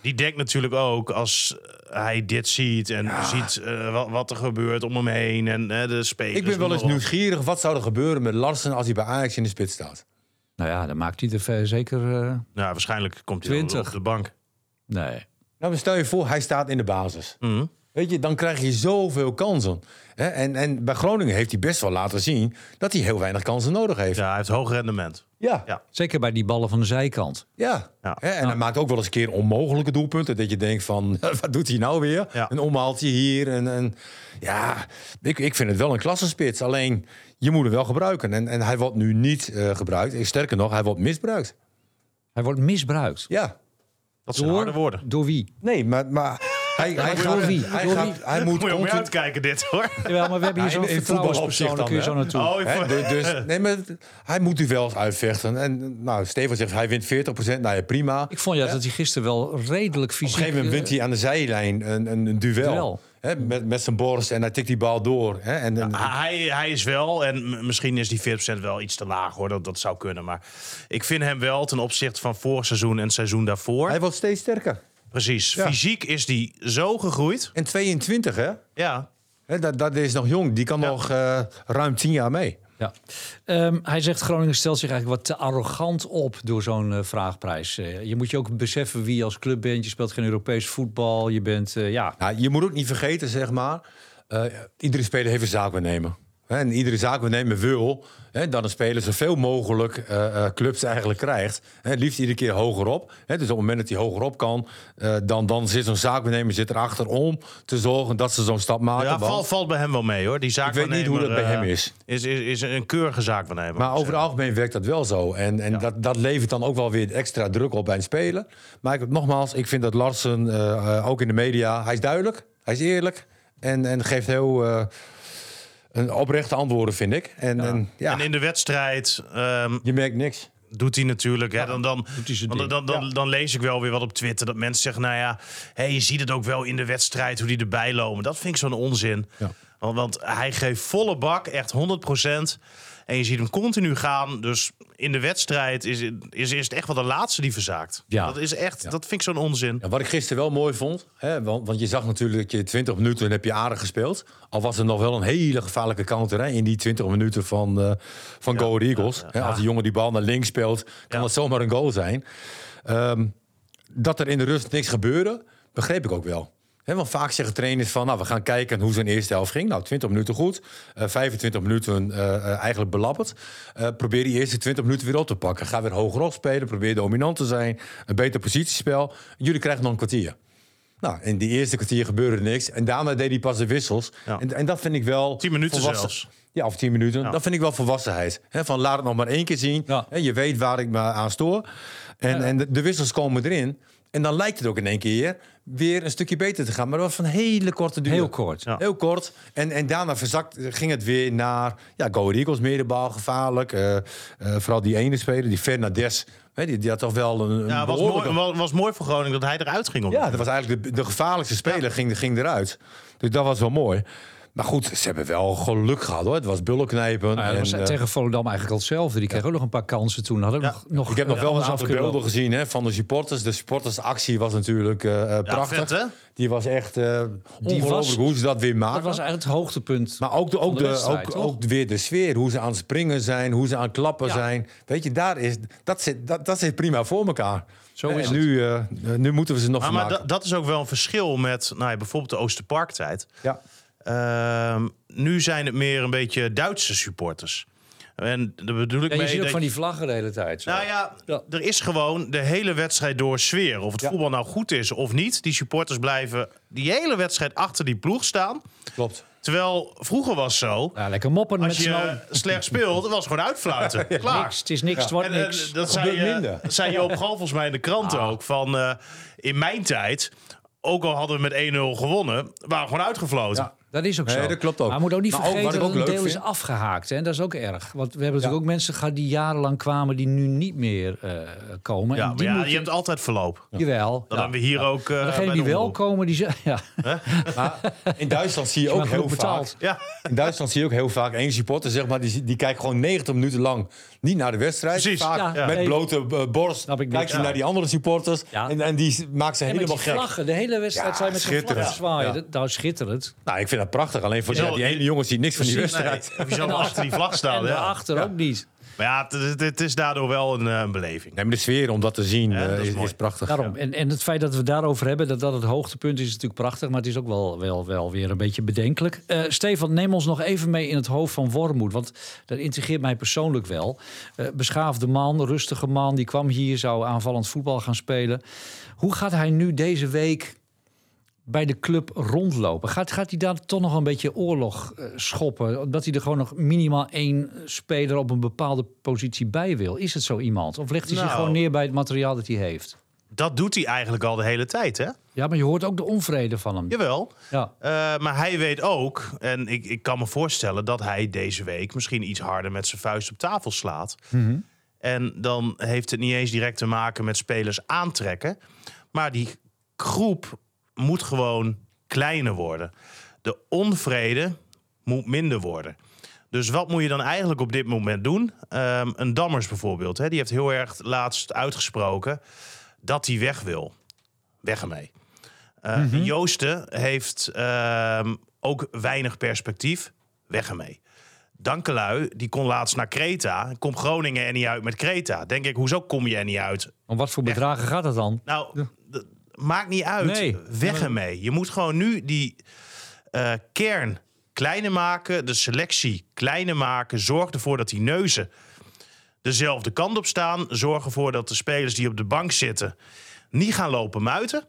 [SPEAKER 4] Die denkt natuurlijk ook als hij dit ziet en ziet eh, wat, wat er gebeurt om hem heen en eh, de spelers.
[SPEAKER 3] ik ben wel eens nieuwsgierig. Wat zou er gebeuren met Larsen als hij bij Ajax in de spits staat?
[SPEAKER 2] nou ja, dan maakt hij er zeker... eh,
[SPEAKER 4] Ja, waarschijnlijk komt hij dan
[SPEAKER 2] 20.
[SPEAKER 4] op de bank.
[SPEAKER 2] nee.
[SPEAKER 3] Nou, stel je voor, hij staat in de basis.
[SPEAKER 4] Mhm.
[SPEAKER 3] Weet je, dan krijg je zoveel kansen. Hè? En, en bij Groningen heeft hij best wel laten zien dat hij heel weinig kansen nodig heeft.
[SPEAKER 4] Ja, hij heeft hoog rendement.
[SPEAKER 3] Ja,
[SPEAKER 4] Ja.
[SPEAKER 2] Zeker bij die ballen van de zijkant.
[SPEAKER 3] ja.
[SPEAKER 4] Ja.
[SPEAKER 3] Hè, En hij maakt ook wel eens een keer onmogelijke doelpunten. Dat je denkt van, [laughs] wat doet hij nou weer?
[SPEAKER 4] Ja.
[SPEAKER 3] Een omhaaltje hier. En, en, ja, ik, ik vind het wel een klassenspits. Alleen, je moet hem wel gebruiken. En, en hij wordt nu niet eh, gebruikt. Sterker nog, hij wordt misbruikt.
[SPEAKER 2] Hij wordt misbruikt.
[SPEAKER 3] Ja.
[SPEAKER 4] Dat zijn harde woorden.
[SPEAKER 2] Door wie?
[SPEAKER 3] Nee, maar, maar hij, hij, gaat,
[SPEAKER 2] wie?
[SPEAKER 3] hij, gaat-
[SPEAKER 2] wie?
[SPEAKER 3] hij moet
[SPEAKER 4] Moet je uitkijken dit hoor.
[SPEAKER 2] Jawel, maar we hebben hier
[SPEAKER 3] Ja,
[SPEAKER 2] zo'n vertrouwenspersoon.
[SPEAKER 3] voetbalopzicht
[SPEAKER 2] Daar kun je zo
[SPEAKER 3] dan,
[SPEAKER 2] naartoe.
[SPEAKER 4] Oh,
[SPEAKER 3] dus, dus, [laughs] nee, maar hij moet u wel eens uitvechten. En nou, Steven zegt, hij wint 40%. Nou ja, prima.
[SPEAKER 2] Ik vond ja, dat hij gisteren wel redelijk fysiek...
[SPEAKER 3] Op een gegeven moment wint hij aan de zijlijn een, een, een duel. Met, met zijn borst en hij tikt die bal door. Hè, en, en-
[SPEAKER 4] Hij, hij is wel, en misschien is die 40% wel iets te laag hoor, dat, dat zou kunnen. Maar ik vind hem wel ten opzichte van vorig seizoen en het seizoen daarvoor.
[SPEAKER 3] hij wordt steeds sterker.
[SPEAKER 4] Precies,
[SPEAKER 3] Ja.
[SPEAKER 4] fysiek is die zo gegroeid.
[SPEAKER 3] En 22, hè?
[SPEAKER 4] Ja,
[SPEAKER 3] Hè, dat, dat is nog jong. Die kan
[SPEAKER 4] Ja.
[SPEAKER 3] nog eh, ruim 10 jaar mee.
[SPEAKER 2] Ja. Ehm, hij zegt Groningen stelt zich eigenlijk wat te arrogant op door zo'n eh, vraagprijs. Eh, je moet je ook beseffen wie je als club bent. Je speelt geen Europees voetbal. Je bent, eh, ja...
[SPEAKER 3] Nou, je moet ook niet vergeten, zeg maar. eh, iedere speler heeft een zaakwaarnemer. En iedere zaakwaarnemer wil hè, dat een speler zoveel mogelijk eh, eh, clubs eigenlijk krijgt. Hè, liefst iedere keer hogerop. Hè, dus op het moment dat hij hogerop kan, eh, dan, dan zit zo'n zaakwaarnemer zit erachter om te zorgen dat ze zo'n stap maken.
[SPEAKER 4] ja valt, valt bij hem wel mee hoor. Die
[SPEAKER 3] Ik weet niet hoe dat bij hem is.
[SPEAKER 4] Is, is, is een keurige zaakwaarnemer.
[SPEAKER 3] Maar over het algemeen werkt dat wel zo. En, en dat, dat levert dan ook wel weer extra druk op bij een speler. Maar ik, nogmaals, ik vind dat Larsen, ook in de media, hij is duidelijk, hij is eerlijk. En, en geeft heel een oprechte antwoorden, vind ik. En, en ja,
[SPEAKER 4] En in de wedstrijd ehm,
[SPEAKER 3] je merkt niks.
[SPEAKER 4] doet hij natuurlijk. Hè, dan, dan, dan, dan, dan, lees ik wel weer wat op Twitter. Dat mensen zeggen, nou ja, hé, je ziet het ook wel in de wedstrijd hoe die erbij lopen. Dat vind ik zo'n onzin.
[SPEAKER 3] Ja.
[SPEAKER 4] Want, want hij geeft volle bak, echt 100 En je ziet hem continu gaan. Dus in de wedstrijd is, is, is het echt wel de laatste die verzaakt.
[SPEAKER 2] Ja.
[SPEAKER 4] Dat is echt, dat vind ik zo'n onzin.
[SPEAKER 3] Ja, wat ik gisteren wel mooi vond, hè, want, want je zag natuurlijk dat je 20 minuten heb je aardig gespeeld. Al was er nog wel een hele gevaarlijke counter hè, in die 20 minuten van, eh van Go Ahead Eagles. Hè, als die jongen die bal naar links speelt, kan
[SPEAKER 4] Ja.
[SPEAKER 3] dat zomaar een goal zijn. Ehm, dat er in de rust niks gebeurde, begreep ik ook wel. Want vaak zeggen trainers van, nou, we gaan kijken hoe zijn eerste helft ging. Nou, 20 minuten goed, eh 25 minuten eh, eh, eigenlijk belabberd. Probeer die eerste 20 minuten weer op te pakken. Ga weer hoger opspelen, probeer dominant te zijn. Een beter positiespel. Jullie krijgen nog een kwartier. Nou, in die eerste kwartier gebeurde niks. En daarna deed hij pas de wissels.
[SPEAKER 4] Ja.
[SPEAKER 3] En, en dat vind ik wel...
[SPEAKER 4] 10 minuten
[SPEAKER 3] volwassen-
[SPEAKER 4] zelfs.
[SPEAKER 3] Ja, of tien minuten.
[SPEAKER 4] Ja.
[SPEAKER 3] Dat vind ik wel volwassenheid. Van laat het nog maar één keer zien.
[SPEAKER 2] Ja.
[SPEAKER 3] Je weet waar ik me aan stoor. En, en de, de wissels komen erin. En dan lijkt het ook in één keer weer een stukje beter te gaan. Maar dat was van hele korte duur.
[SPEAKER 2] Heel kort.
[SPEAKER 4] Ja.
[SPEAKER 3] Heel kort. En, en daarna verzakt, ging het weer naar... Ja, Go Eagles, meer de bal, gevaarlijk. Eh, eh, vooral die ene speler, die Fernandes. Hè, die, die had toch wel een, een
[SPEAKER 4] Ja, was
[SPEAKER 3] behoorlijke-
[SPEAKER 4] mooi, was, was mooi voor Groningen dat hij eruit ging. Op
[SPEAKER 3] ja, dat was eigenlijk de, de gevaarlijkste speler ging, ging eruit. Dus dat was wel mooi. Maar goed, ze hebben wel geluk gehad hoor. Het was bullen knijpen.
[SPEAKER 2] Ja, dat was
[SPEAKER 3] en, eh,
[SPEAKER 2] tegen Volendam eigenlijk al hetzelfde. Die kreeg ook nog een paar kansen toen. Hadden
[SPEAKER 4] Ja.
[SPEAKER 2] nog, nog,
[SPEAKER 3] ik heb nog
[SPEAKER 2] eh,
[SPEAKER 3] wel een
[SPEAKER 2] alles af
[SPEAKER 3] aantal beelden gezien hè, van de supporters. De supportersactie was natuurlijk eh, eh, prachtig.
[SPEAKER 4] vet, hè?
[SPEAKER 3] Die was echt eh ongelooflijk
[SPEAKER 2] was-
[SPEAKER 3] hoe ze dat weer maken.
[SPEAKER 2] Dat was eigenlijk het hoogtepunt.
[SPEAKER 3] Maar ook, de,
[SPEAKER 2] van
[SPEAKER 3] ook,
[SPEAKER 2] de
[SPEAKER 3] ook, ook weer de sfeer, hoe ze aan het springen zijn, hoe ze aan het klappen
[SPEAKER 2] Ja.
[SPEAKER 3] zijn. Weet je, daar is, dat, zit, dat, dat zit prima voor elkaar.
[SPEAKER 2] Zo
[SPEAKER 3] En
[SPEAKER 2] is het.
[SPEAKER 3] nu, eh, nu moeten we ze nog
[SPEAKER 4] Maar, maar dat is ook wel een verschil met nou ja, bijvoorbeeld de Oosterparktijd.
[SPEAKER 3] ja.
[SPEAKER 4] Ehm, nu zijn het meer een beetje Duitse supporters. En daar bedoel ik
[SPEAKER 2] Ja, je
[SPEAKER 4] mee
[SPEAKER 2] ziet ook
[SPEAKER 4] dat-
[SPEAKER 2] van die vlaggen de hele tijd. Zo.
[SPEAKER 4] Nou ja,
[SPEAKER 2] Ja.
[SPEAKER 4] er is gewoon de hele wedstrijd door sfeer. Of het
[SPEAKER 3] Ja.
[SPEAKER 4] voetbal nou goed is of niet. Die supporters blijven die hele wedstrijd achter die ploeg staan.
[SPEAKER 3] Klopt.
[SPEAKER 4] Terwijl vroeger was zo.
[SPEAKER 2] Ja, lekker moppen met
[SPEAKER 4] Als je eh,
[SPEAKER 2] allen. [laughs]
[SPEAKER 4] slecht speelt, was gewoon uitfluiten. [laughs] Klaar.
[SPEAKER 2] Niks, het is niks, het wordt
[SPEAKER 4] En, eh,
[SPEAKER 2] niks.
[SPEAKER 4] dat zei, je-
[SPEAKER 3] minder.
[SPEAKER 4] zei je op Gal volgens mij in de kranten ook. Van, eh, in mijn tijd, ook al hadden we met 1-0 gewonnen, waren we gewoon uitgefloten.
[SPEAKER 2] Dat is ook
[SPEAKER 3] Nee,
[SPEAKER 2] zo.
[SPEAKER 3] dat klopt ook.
[SPEAKER 2] Maar moet ook niet
[SPEAKER 3] Maar
[SPEAKER 2] vergeten dat
[SPEAKER 3] ook
[SPEAKER 2] een deel is afgehaakt. Hè? En dat is ook erg. Want we hebben natuurlijk
[SPEAKER 3] Ja.
[SPEAKER 2] ook mensen gehad die jarenlang kwamen... die nu niet meer eh, komen.
[SPEAKER 4] Ja,
[SPEAKER 2] en
[SPEAKER 4] maar
[SPEAKER 2] die
[SPEAKER 4] ja, je hebt altijd verloop.
[SPEAKER 2] Jawel.
[SPEAKER 4] Dat
[SPEAKER 2] ja.
[SPEAKER 4] hebben we hier ook. eh,
[SPEAKER 2] Maar
[SPEAKER 4] bij
[SPEAKER 2] degenen die wel komen, die zijn... Ja, [laughs]
[SPEAKER 3] Maar in Duitsland zie je
[SPEAKER 2] je
[SPEAKER 3] ook heel
[SPEAKER 2] genoeg
[SPEAKER 3] vaak...
[SPEAKER 2] betaald.
[SPEAKER 4] Ja,
[SPEAKER 3] In Duitsland zie je ook heel vaak één supporter, zeg maar, die, die kijkt gewoon 90 minuten lang niet naar de wedstrijd.
[SPEAKER 4] Precies.
[SPEAKER 3] Vaak
[SPEAKER 2] Ja, ja.
[SPEAKER 3] met blote eh, borst
[SPEAKER 2] Snap ik niet.
[SPEAKER 3] kijkt hij naar die andere supporters.
[SPEAKER 2] Ja.
[SPEAKER 3] En, en die maakt ze
[SPEAKER 2] En met
[SPEAKER 3] helemaal gek.
[SPEAKER 2] vlaggen, de hele wedstrijd zijn met vlaggen zwaaien. Nou, schitterend.
[SPEAKER 3] Nou, ik vind dat prachtig. Alleen voor
[SPEAKER 4] Ja,
[SPEAKER 3] die, die ene jongen ziet niks van die wedstrijd.
[SPEAKER 4] nee, of je zo achter die vlag
[SPEAKER 2] En
[SPEAKER 4] staan. Ja.
[SPEAKER 2] daarachter ook niet.
[SPEAKER 4] Maar ja, het- het, is daardoor wel een, eh, een beleving.
[SPEAKER 3] Nee, maar de sfeer om dat te zien
[SPEAKER 4] Ja,
[SPEAKER 3] eh,
[SPEAKER 4] dat is
[SPEAKER 3] is, prachtig.
[SPEAKER 2] Daarom. En, en het feit dat we het daarover hebben, dat dat het hoogtepunt is, is natuurlijk prachtig. Maar het is ook wel, wel, wel weer een beetje bedenkelijk. Eh, Stefan, neem ons nog even mee in het hoofd van Wormoed. Want dat integreert mij persoonlijk wel. Eh, beschaafde man, rustige man, die kwam hier, zou aanvallend voetbal gaan spelen. Hoe gaat hij nu deze week bij de club rondlopen? Gaat, gaat hij daar toch nog een beetje oorlog eh, schoppen? Dat hij er gewoon nog minimaal één speler op een bepaalde positie bij wil? Is het zo iemand? Of legt hij zich
[SPEAKER 4] Nou.
[SPEAKER 2] gewoon neer bij het materiaal dat hij heeft?
[SPEAKER 4] Dat doet hij eigenlijk al de hele tijd, hè?
[SPEAKER 2] Ja, maar je hoort ook de onvrede van hem.
[SPEAKER 4] Jawel.
[SPEAKER 2] Ja.
[SPEAKER 4] Eh, maar hij weet ook, en ik, ik kan me voorstellen dat hij deze week misschien iets harder met zijn vuist op tafel slaat. En dan heeft het niet eens direct te maken met spelers aantrekken. Maar die groep moet gewoon kleiner worden. De onvrede moet minder worden. Dus wat moet je dan eigenlijk op dit moment doen? Ehm, een Dammers bijvoorbeeld, hè, die heeft heel erg laatst uitgesproken dat hij weg wil. Weg ermee. Eh, Joosten heeft ehm, ook weinig perspectief. Weg ermee. Dankelui, die kon laatst naar Kreta. Komt Groningen er niet uit met Kreta. Denk ik, hoezo kom je er niet uit?
[SPEAKER 2] Om wat voor bedragen gaat het dan?
[SPEAKER 4] Nou, maakt niet uit.
[SPEAKER 2] Nee.
[SPEAKER 4] Weg ermee. Je moet gewoon nu die eh, kern kleiner maken. De selectie kleiner maken. Zorg ervoor dat die neuzen dezelfde kant op staan. Zorg ervoor dat de spelers die op de bank zitten... niet gaan lopen muiten.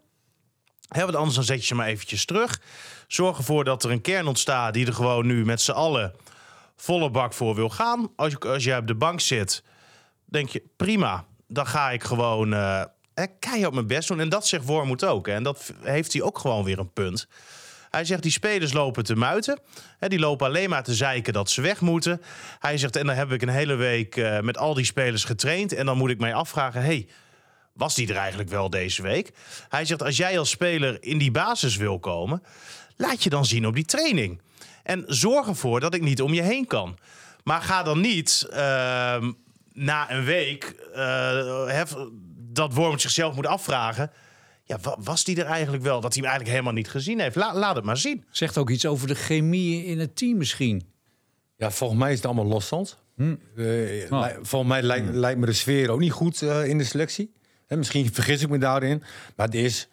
[SPEAKER 4] Hè, want anders dan zet je ze maar eventjes terug. Zorg ervoor dat er een kern ontstaat... die er gewoon nu met z'n allen volle bak voor wil gaan. Als je, als jij op de bank zit, denk je prima. Dan ga ik gewoon eh, keihard mijn best doen. En dat zegt Wormoed ook. En dat heeft hij ook gewoon weer een punt. Hij zegt, die spelers lopen te muiten. Die lopen alleen maar te zeiken dat ze weg moeten. Hij zegt, en dan heb ik een hele week eh, met al die spelers getraind. En dan moet ik mij afvragen, hey, was die er eigenlijk wel deze week? Hij zegt, als jij als speler in die basis wil komen... laat je dan zien op die training. En zorg ervoor dat ik niet om je heen kan. Maar ga dan niet ehm, na een week eh, dat Worm zichzelf moet afvragen... Ja, wa- was die er eigenlijk wel? Dat hij hem eigenlijk helemaal niet gezien heeft. La- laat het maar zien.
[SPEAKER 2] Zegt ook iets over de chemie in het team misschien.
[SPEAKER 3] Ja, volgens mij is het allemaal losstand.
[SPEAKER 2] Hm.
[SPEAKER 3] Eh,
[SPEAKER 2] Oh.
[SPEAKER 3] li- Volgens mij lijkt, lijkt me de sfeer ook niet goed eh, in de selectie. Hè, misschien vergis ik me daarin. Maar het is...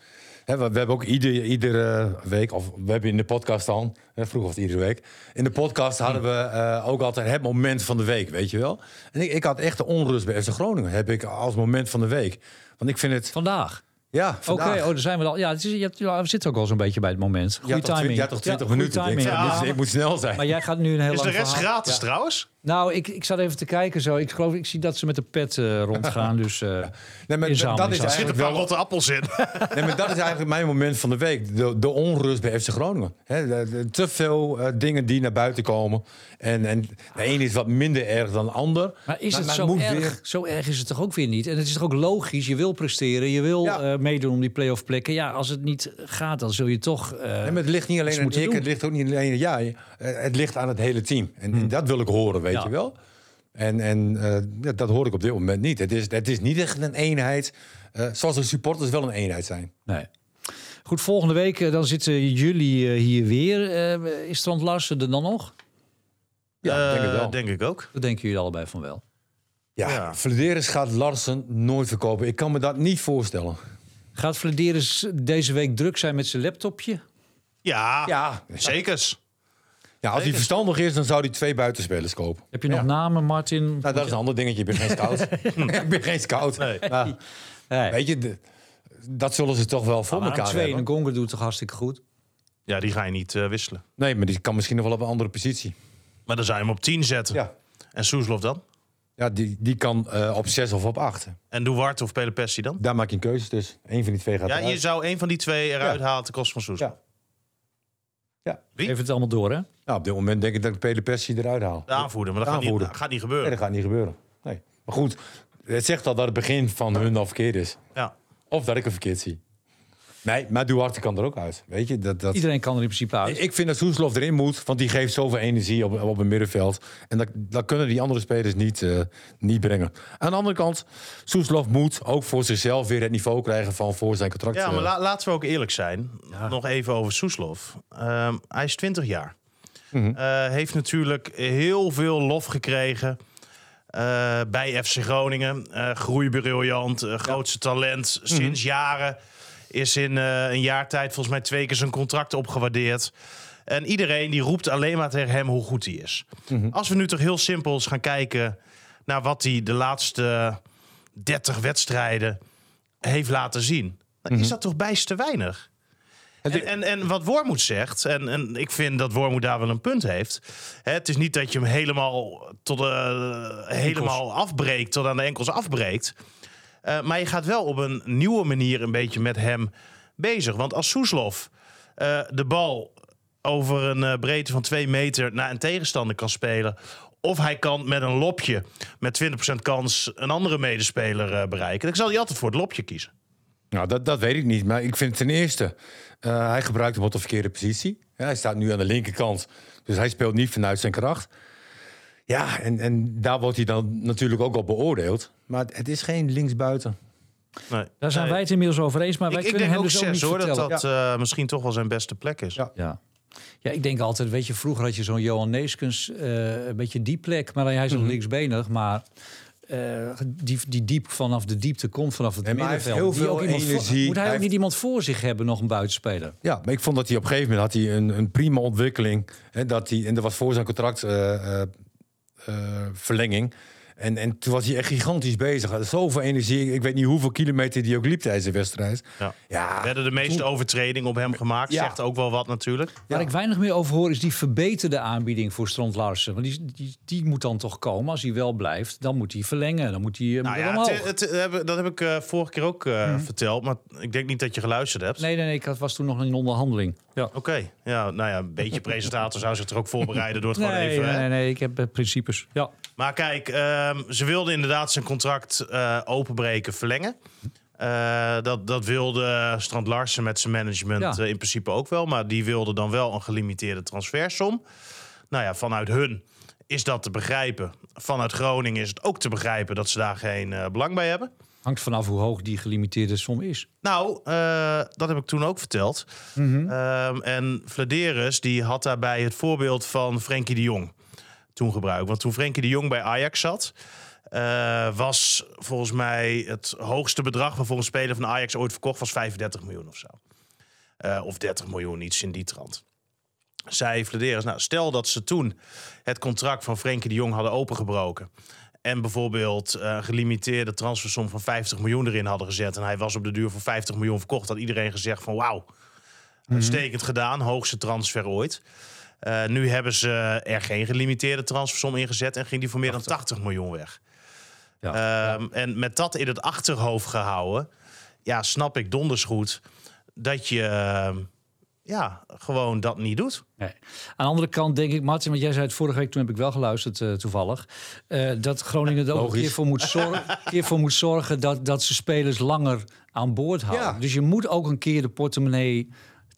[SPEAKER 3] Hè, we, we hebben ook ieder, iedere week, of we hebben in de podcast dan... Hè, vroeger was het iedere week. In de podcast hadden we eh, ook altijd het moment van de week, weet je wel. En ik, ik had echt de onrust bij FC Groningen. Heb ik als moment van de week. Want ik vind het...
[SPEAKER 2] Vandaag.
[SPEAKER 3] Ja,
[SPEAKER 2] Oké, oh, daar zijn we al. Ja, het is, je hebt, ja, we zitten ook al zo'n beetje bij het moment. Goeie
[SPEAKER 3] ja,
[SPEAKER 2] timing.
[SPEAKER 3] ja, toch 20
[SPEAKER 2] goeie
[SPEAKER 3] minuten. Ik
[SPEAKER 2] timing. Ja.
[SPEAKER 3] moet snel zijn.
[SPEAKER 2] Maar jij gaat nu een heel
[SPEAKER 4] Is de rest
[SPEAKER 2] verhaal-
[SPEAKER 4] gratis trouwens?
[SPEAKER 2] Nou, ik, ik zat even te kijken zo. Ik geloof, ik zie dat ze met de pet eh, rondgaan. Dus eh, [laughs]
[SPEAKER 3] Nee, maar dat is
[SPEAKER 4] Er
[SPEAKER 3] eigenlijk wel
[SPEAKER 4] rotte appels in. [laughs]
[SPEAKER 3] Nee, maar dat is eigenlijk mijn moment van de week. De, de onrust bij FC Groningen. Hè, de- de- te veel eh, dingen die naar buiten komen. En, en de een is wat minder erg dan de ander.
[SPEAKER 2] Maar is het
[SPEAKER 3] maar
[SPEAKER 2] zo erg?
[SPEAKER 3] weer-
[SPEAKER 2] Zo erg is het toch ook weer niet? En het is toch ook logisch? Je wil presteren, je wil
[SPEAKER 3] Ja.
[SPEAKER 2] eh, meedoen om die play-off plekken. Ja, als het niet gaat, dan zul je toch... eh,
[SPEAKER 3] Nee, maar het ligt niet alleen aan ik,
[SPEAKER 2] doen.
[SPEAKER 3] het ligt ook niet alleen aan jij. Eh, het ligt aan het hele team. En, en dat wil ik horen, weet
[SPEAKER 2] Ja.
[SPEAKER 3] je wel. En, en eh, ja, dat hoor ik op dit moment niet. Het is, het is niet echt een eenheid. eh, zoals de supporters wel een eenheid zijn.
[SPEAKER 2] Nee. Goed, volgende week dan zitten jullie hier weer. Eh, is Strand Larsen er dan nog?
[SPEAKER 3] Ja, denk ik wel.
[SPEAKER 4] denk ik ook.
[SPEAKER 2] Dat denken jullie allebei van wel.
[SPEAKER 3] Ja,
[SPEAKER 4] Ja.
[SPEAKER 3] Gaat Larsen nooit verkopen. Ik kan me dat niet voorstellen.
[SPEAKER 2] Gaat Vladeris deze week druk zijn met zijn laptopje?
[SPEAKER 4] Ja,
[SPEAKER 3] Ja,
[SPEAKER 4] zekers.
[SPEAKER 3] Ja als hij
[SPEAKER 4] Zeker.
[SPEAKER 3] verstandig is, dan zou hij twee buitenspelers kopen.
[SPEAKER 2] Heb je nog namen, Martin?
[SPEAKER 3] Nou, dat is een ander dingetje. Ik ben geen scout. [laughs] [laughs] ik ben geen scout.
[SPEAKER 4] Nee.
[SPEAKER 3] Maar,
[SPEAKER 2] Nee.
[SPEAKER 3] weet je, de- dat zullen ze toch wel voor elkaar
[SPEAKER 2] twee en
[SPEAKER 3] hebben.
[SPEAKER 2] een Gonga doet toch hartstikke goed?
[SPEAKER 4] Ja, die ga je niet eh, wisselen.
[SPEAKER 3] Nee, maar die kan misschien nog wel op een andere positie.
[SPEAKER 4] Maar dan zou je hem op 10 zetten.
[SPEAKER 3] Ja,
[SPEAKER 4] En Soeslof dan?
[SPEAKER 3] ja die, die kan eh, op zes of op acht.
[SPEAKER 4] En Duarte of Pelepessi dan?
[SPEAKER 3] Daar maak je een keuze tussen. Eén van die twee gaat
[SPEAKER 4] Ja,
[SPEAKER 3] eruit.
[SPEAKER 4] je zou een van die twee eruit
[SPEAKER 3] Ja.
[SPEAKER 4] halen ten koste van Soeslof.
[SPEAKER 3] Ja. Ja.
[SPEAKER 4] Wie?
[SPEAKER 2] Even het allemaal door, hè?
[SPEAKER 3] Nou, op dit moment denk ik dat ik Pele Persie eruit haal.
[SPEAKER 4] De aanvoerder, maar dat gaat niet, gaat niet
[SPEAKER 3] Nee,
[SPEAKER 4] gebeuren.
[SPEAKER 3] dat gaat niet gebeuren. Nee. Maar goed, het zegt al dat het begin van hun al verkeerd is.
[SPEAKER 4] Ja.
[SPEAKER 3] Of dat ik het verkeerd zie. Nee, maar Duarte kan er ook uit. Weet je, dat, dat...
[SPEAKER 2] Iedereen kan er in principe uit.
[SPEAKER 3] Ik vind dat Soeslof erin moet, want die geeft zoveel energie op, op het middenveld. En dat, dat kunnen die andere spelers niet, eh, niet brengen. Aan de andere kant, Soeslof moet ook voor zichzelf weer het niveau krijgen van voor zijn contract.
[SPEAKER 4] Ja, maar
[SPEAKER 3] eh,
[SPEAKER 4] la- laten we ook eerlijk zijn. Nog even over Soeslof. Ehm, hij is 20 jaar.
[SPEAKER 3] Mhm.
[SPEAKER 4] Eh, heeft natuurlijk heel veel lof gekregen eh, bij FC Groningen. Eh groeibriljant, eh, grootste talent
[SPEAKER 3] Mhm.
[SPEAKER 4] sinds jaren. Is in eh, een jaar tijd volgens mij twee keer zijn contract opgewaardeerd. En iedereen die roept alleen maar tegen hem hoe goed hij is.
[SPEAKER 3] Mhm.
[SPEAKER 4] Als we nu toch heel simpel eens gaan kijken naar wat hij de laatste 30 wedstrijden heeft laten zien. Dan
[SPEAKER 3] Mhm.
[SPEAKER 4] is dat toch bijst te weinig. En, en, en wat Wormoed zegt, en, en ik vind dat Wormoed daar wel een punt heeft. Hè, het is niet dat je hem helemaal, tot de, helemaal afbreekt, tot aan de enkels afbreekt. Eh, maar je gaat wel op een nieuwe manier een beetje met hem bezig. Want als Soeslof eh, de bal over een eh, breedte van twee meter naar een tegenstander kan spelen. Of hij kan met een lopje met 20% kans een andere medespeler bereiken. Dan zal hij altijd voor het lopje kiezen.
[SPEAKER 3] Nou, dat, dat weet ik niet. Maar ik vind ten eerste, hij gebruikt hem op de verkeerde positie. Ja, hij staat nu aan de linkerkant, dus hij speelt niet vanuit zijn kracht. Ja, en, en daar wordt hij dan natuurlijk ook op beoordeeld. Maar het is geen linksbuiten.
[SPEAKER 4] Nee.
[SPEAKER 2] Daar zijn
[SPEAKER 4] Nee.
[SPEAKER 2] wij het inmiddels over eens. Maar wij
[SPEAKER 4] Ik, ik
[SPEAKER 2] kunnen
[SPEAKER 4] denk
[SPEAKER 2] hem
[SPEAKER 4] ook
[SPEAKER 2] dus ook niet
[SPEAKER 4] hoor, dat
[SPEAKER 2] vertellen.
[SPEAKER 4] dat eh, misschien toch wel zijn beste plek is.
[SPEAKER 3] Ja.
[SPEAKER 2] Ja. ja, ik denk altijd, weet je, vroeger had je zo'n Johan Neeskens, eh, een beetje die plek. Maar hij is
[SPEAKER 3] Mhm.
[SPEAKER 2] nog linksbenig, maar eh, die, die diep vanaf de diepte komt, vanaf het
[SPEAKER 3] heeft
[SPEAKER 2] middenveld.
[SPEAKER 3] heel
[SPEAKER 2] ook
[SPEAKER 3] veel energie.
[SPEAKER 2] moet hij,
[SPEAKER 3] Hij
[SPEAKER 2] ook niet iemand voor zich hebben, nog een buitenspeler?
[SPEAKER 3] Ja, maar ik vond dat hij op een gegeven moment had hij een, een prima ontwikkeling. Hè, dat hij, en dat was voor zijn contract eh, eh, eh, verlenging. En, en toen was hij echt gigantisch bezig. Hij had Zoveel energie. Ik weet niet hoeveel kilometer die ook liep tijdens de wedstrijd.
[SPEAKER 4] Ja.
[SPEAKER 3] Ja,
[SPEAKER 4] Er werden de meeste overtredingen op hem gemaakt.
[SPEAKER 3] Ja.
[SPEAKER 4] Zegt ook wel wat natuurlijk.
[SPEAKER 2] Waar ik weinig meer over hoor, is die verbeterde aanbieding voor Strand Larsen. Want die, die, die moet dan toch komen. Als hij wel blijft, dan moet hij verlengen. Dan moet hij eh,
[SPEAKER 4] Nou ja,
[SPEAKER 2] omhoog.
[SPEAKER 4] het, het- hebben- dat heb ik eh, vorige keer ook eh, verteld. Maar ik denk niet dat je geluisterd hebt.
[SPEAKER 2] Nee, nee, nee, ik had- was toen nog in onderhandeling. Ja.
[SPEAKER 4] Oké, ja, nou ja, een beetje presentator zou zich er ook voorbereiden door het gewoon
[SPEAKER 2] Nee,
[SPEAKER 4] even...
[SPEAKER 2] nee, nee, nee, ik heb eh, principes. Ja.
[SPEAKER 4] Maar kijk, ehm, ze wilden inderdaad zijn contract eh, openbreken, verlengen. Eh, dat, dat wilde Strand Larsen met zijn management
[SPEAKER 2] Ja.
[SPEAKER 4] eh, in principe ook wel. Maar die wilde dan wel een gelimiteerde transfersom. Nou ja, vanuit hun is dat te begrijpen. Vanuit Groningen is het ook te begrijpen dat ze daar geen belang bij hebben.
[SPEAKER 2] Hangt vanaf hoe hoog die gelimiteerde som is.
[SPEAKER 4] Nou, dat heb ik toen ook verteld. Ehm, en Vladeris die had daarbij het voorbeeld van Frenkie de Jong toen gebruikt. Want toen Frenkie de Jong bij Ajax zat, eh, was volgens mij het hoogste bedrag waarvoor een speler van Ajax ooit verkocht was 35 miljoen of zo. Eh, of 30 miljoen, iets in die trant. Zij Vladeris, nou stel dat ze toen het contract van Frenkie de Jong hadden opengebroken. En bijvoorbeeld eh, een gelimiteerde transfersom van 50 miljoen erin hadden gezet. En hij was op de duur voor 50 miljoen verkocht. Had iedereen gezegd van wauw, uitstekend gedaan. Hoogste transfer ooit. Eh, nu hebben ze er geen gelimiteerde transfersom ingezet en ging die voor meer dan 80 miljoen weg.
[SPEAKER 2] Ja.
[SPEAKER 4] Ehm, En met dat in het achterhoofd gehouden, ja, snap ik donders goed dat je ehm, ja, gewoon dat niet doet.
[SPEAKER 2] Nee. Aan de andere kant denk ik, Martin, want jij zei het vorige week, toen heb ik wel geluisterd eh, toevallig, eh, dat Groningen er ook een keer voor moet, zorgen, een [laughs] keer voor moet zorgen dat, dat ze spelers langer aan boord houden.
[SPEAKER 3] Ja.
[SPEAKER 2] Dus je moet ook een keer de portemonnee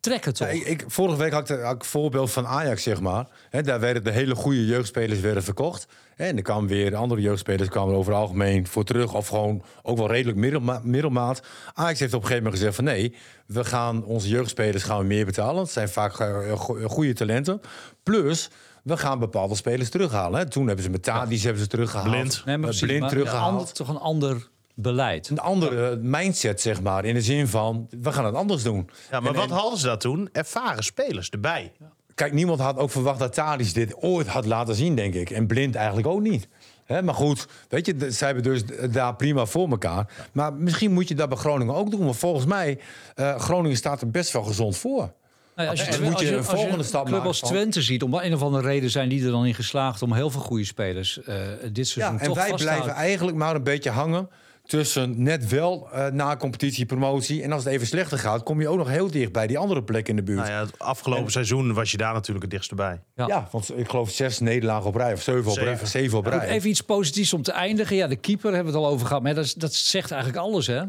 [SPEAKER 2] trekken, toch?
[SPEAKER 3] Ja, ik, ik- vorige week had ik, had ik voorbeeld van Ajax, zeg maar. Hè, daar werden de hele goede jeugdspelers werden verkocht. Hè, en er kwamen weer andere jeugdspelers kwamen er over het algemeen voor terug. Of gewoon ook wel redelijk middelma middelmaat. Ajax heeft op een gegeven moment gezegd van nee, we gaan onze jeugdspelers gaan we meer betalen. Het zijn vaak eh, go- goede talenten. Plus, we gaan bepaalde spelers terughalen. Hè. Toen hebben ze met Tadic hebben ze teruggehaald.
[SPEAKER 4] Blind.
[SPEAKER 2] nee, maar
[SPEAKER 3] Eh,
[SPEAKER 2] precies,
[SPEAKER 3] blind
[SPEAKER 2] maar
[SPEAKER 3] teruggehaald.
[SPEAKER 2] Ander, toch een ander beleid.
[SPEAKER 3] Een andere mindset, zeg maar. In de zin van, we gaan het anders doen.
[SPEAKER 4] Ja, maar
[SPEAKER 3] En-
[SPEAKER 4] wat
[SPEAKER 3] en-
[SPEAKER 4] hadden ze dat toen? Ervaren spelers erbij.
[SPEAKER 3] Kijk, niemand had ook verwacht dat Tadic dit ooit had laten zien, denk ik. En Blind eigenlijk ook niet. Hè, maar goed, weet je, zij hebben dus daar prima voor elkaar. Maar misschien moet je dat bij Groningen ook doen. Want volgens mij, eh Groningen staat er best wel gezond voor.
[SPEAKER 2] Nou ja, als je,
[SPEAKER 3] En moet je een volgende stap
[SPEAKER 2] club als
[SPEAKER 3] van-
[SPEAKER 2] Twente ziet, om een of andere reden zijn die er dan in geslaagd om heel veel goede spelers eh, dit seizoen
[SPEAKER 3] Ja, en
[SPEAKER 2] toch
[SPEAKER 3] wij
[SPEAKER 2] vast te
[SPEAKER 3] blijven
[SPEAKER 2] houden.
[SPEAKER 3] eigenlijk maar een beetje hangen tussen net wel eh, na competitie, promotie. En als het even slechter gaat, kom je ook nog heel dicht bij die andere plek in de buurt.
[SPEAKER 4] Nou ja, het afgelopen seizoen was je daar natuurlijk het dichtst bij.
[SPEAKER 2] Ja.
[SPEAKER 3] ja. want ik geloof zes nederlagen op rij of zeven op rij.
[SPEAKER 4] Zeven.
[SPEAKER 3] Op rij.
[SPEAKER 2] even iets positiefs om te eindigen. Ja, de keeper hebben we het al over gehad. Maar dat, dat zegt eigenlijk alles, hè?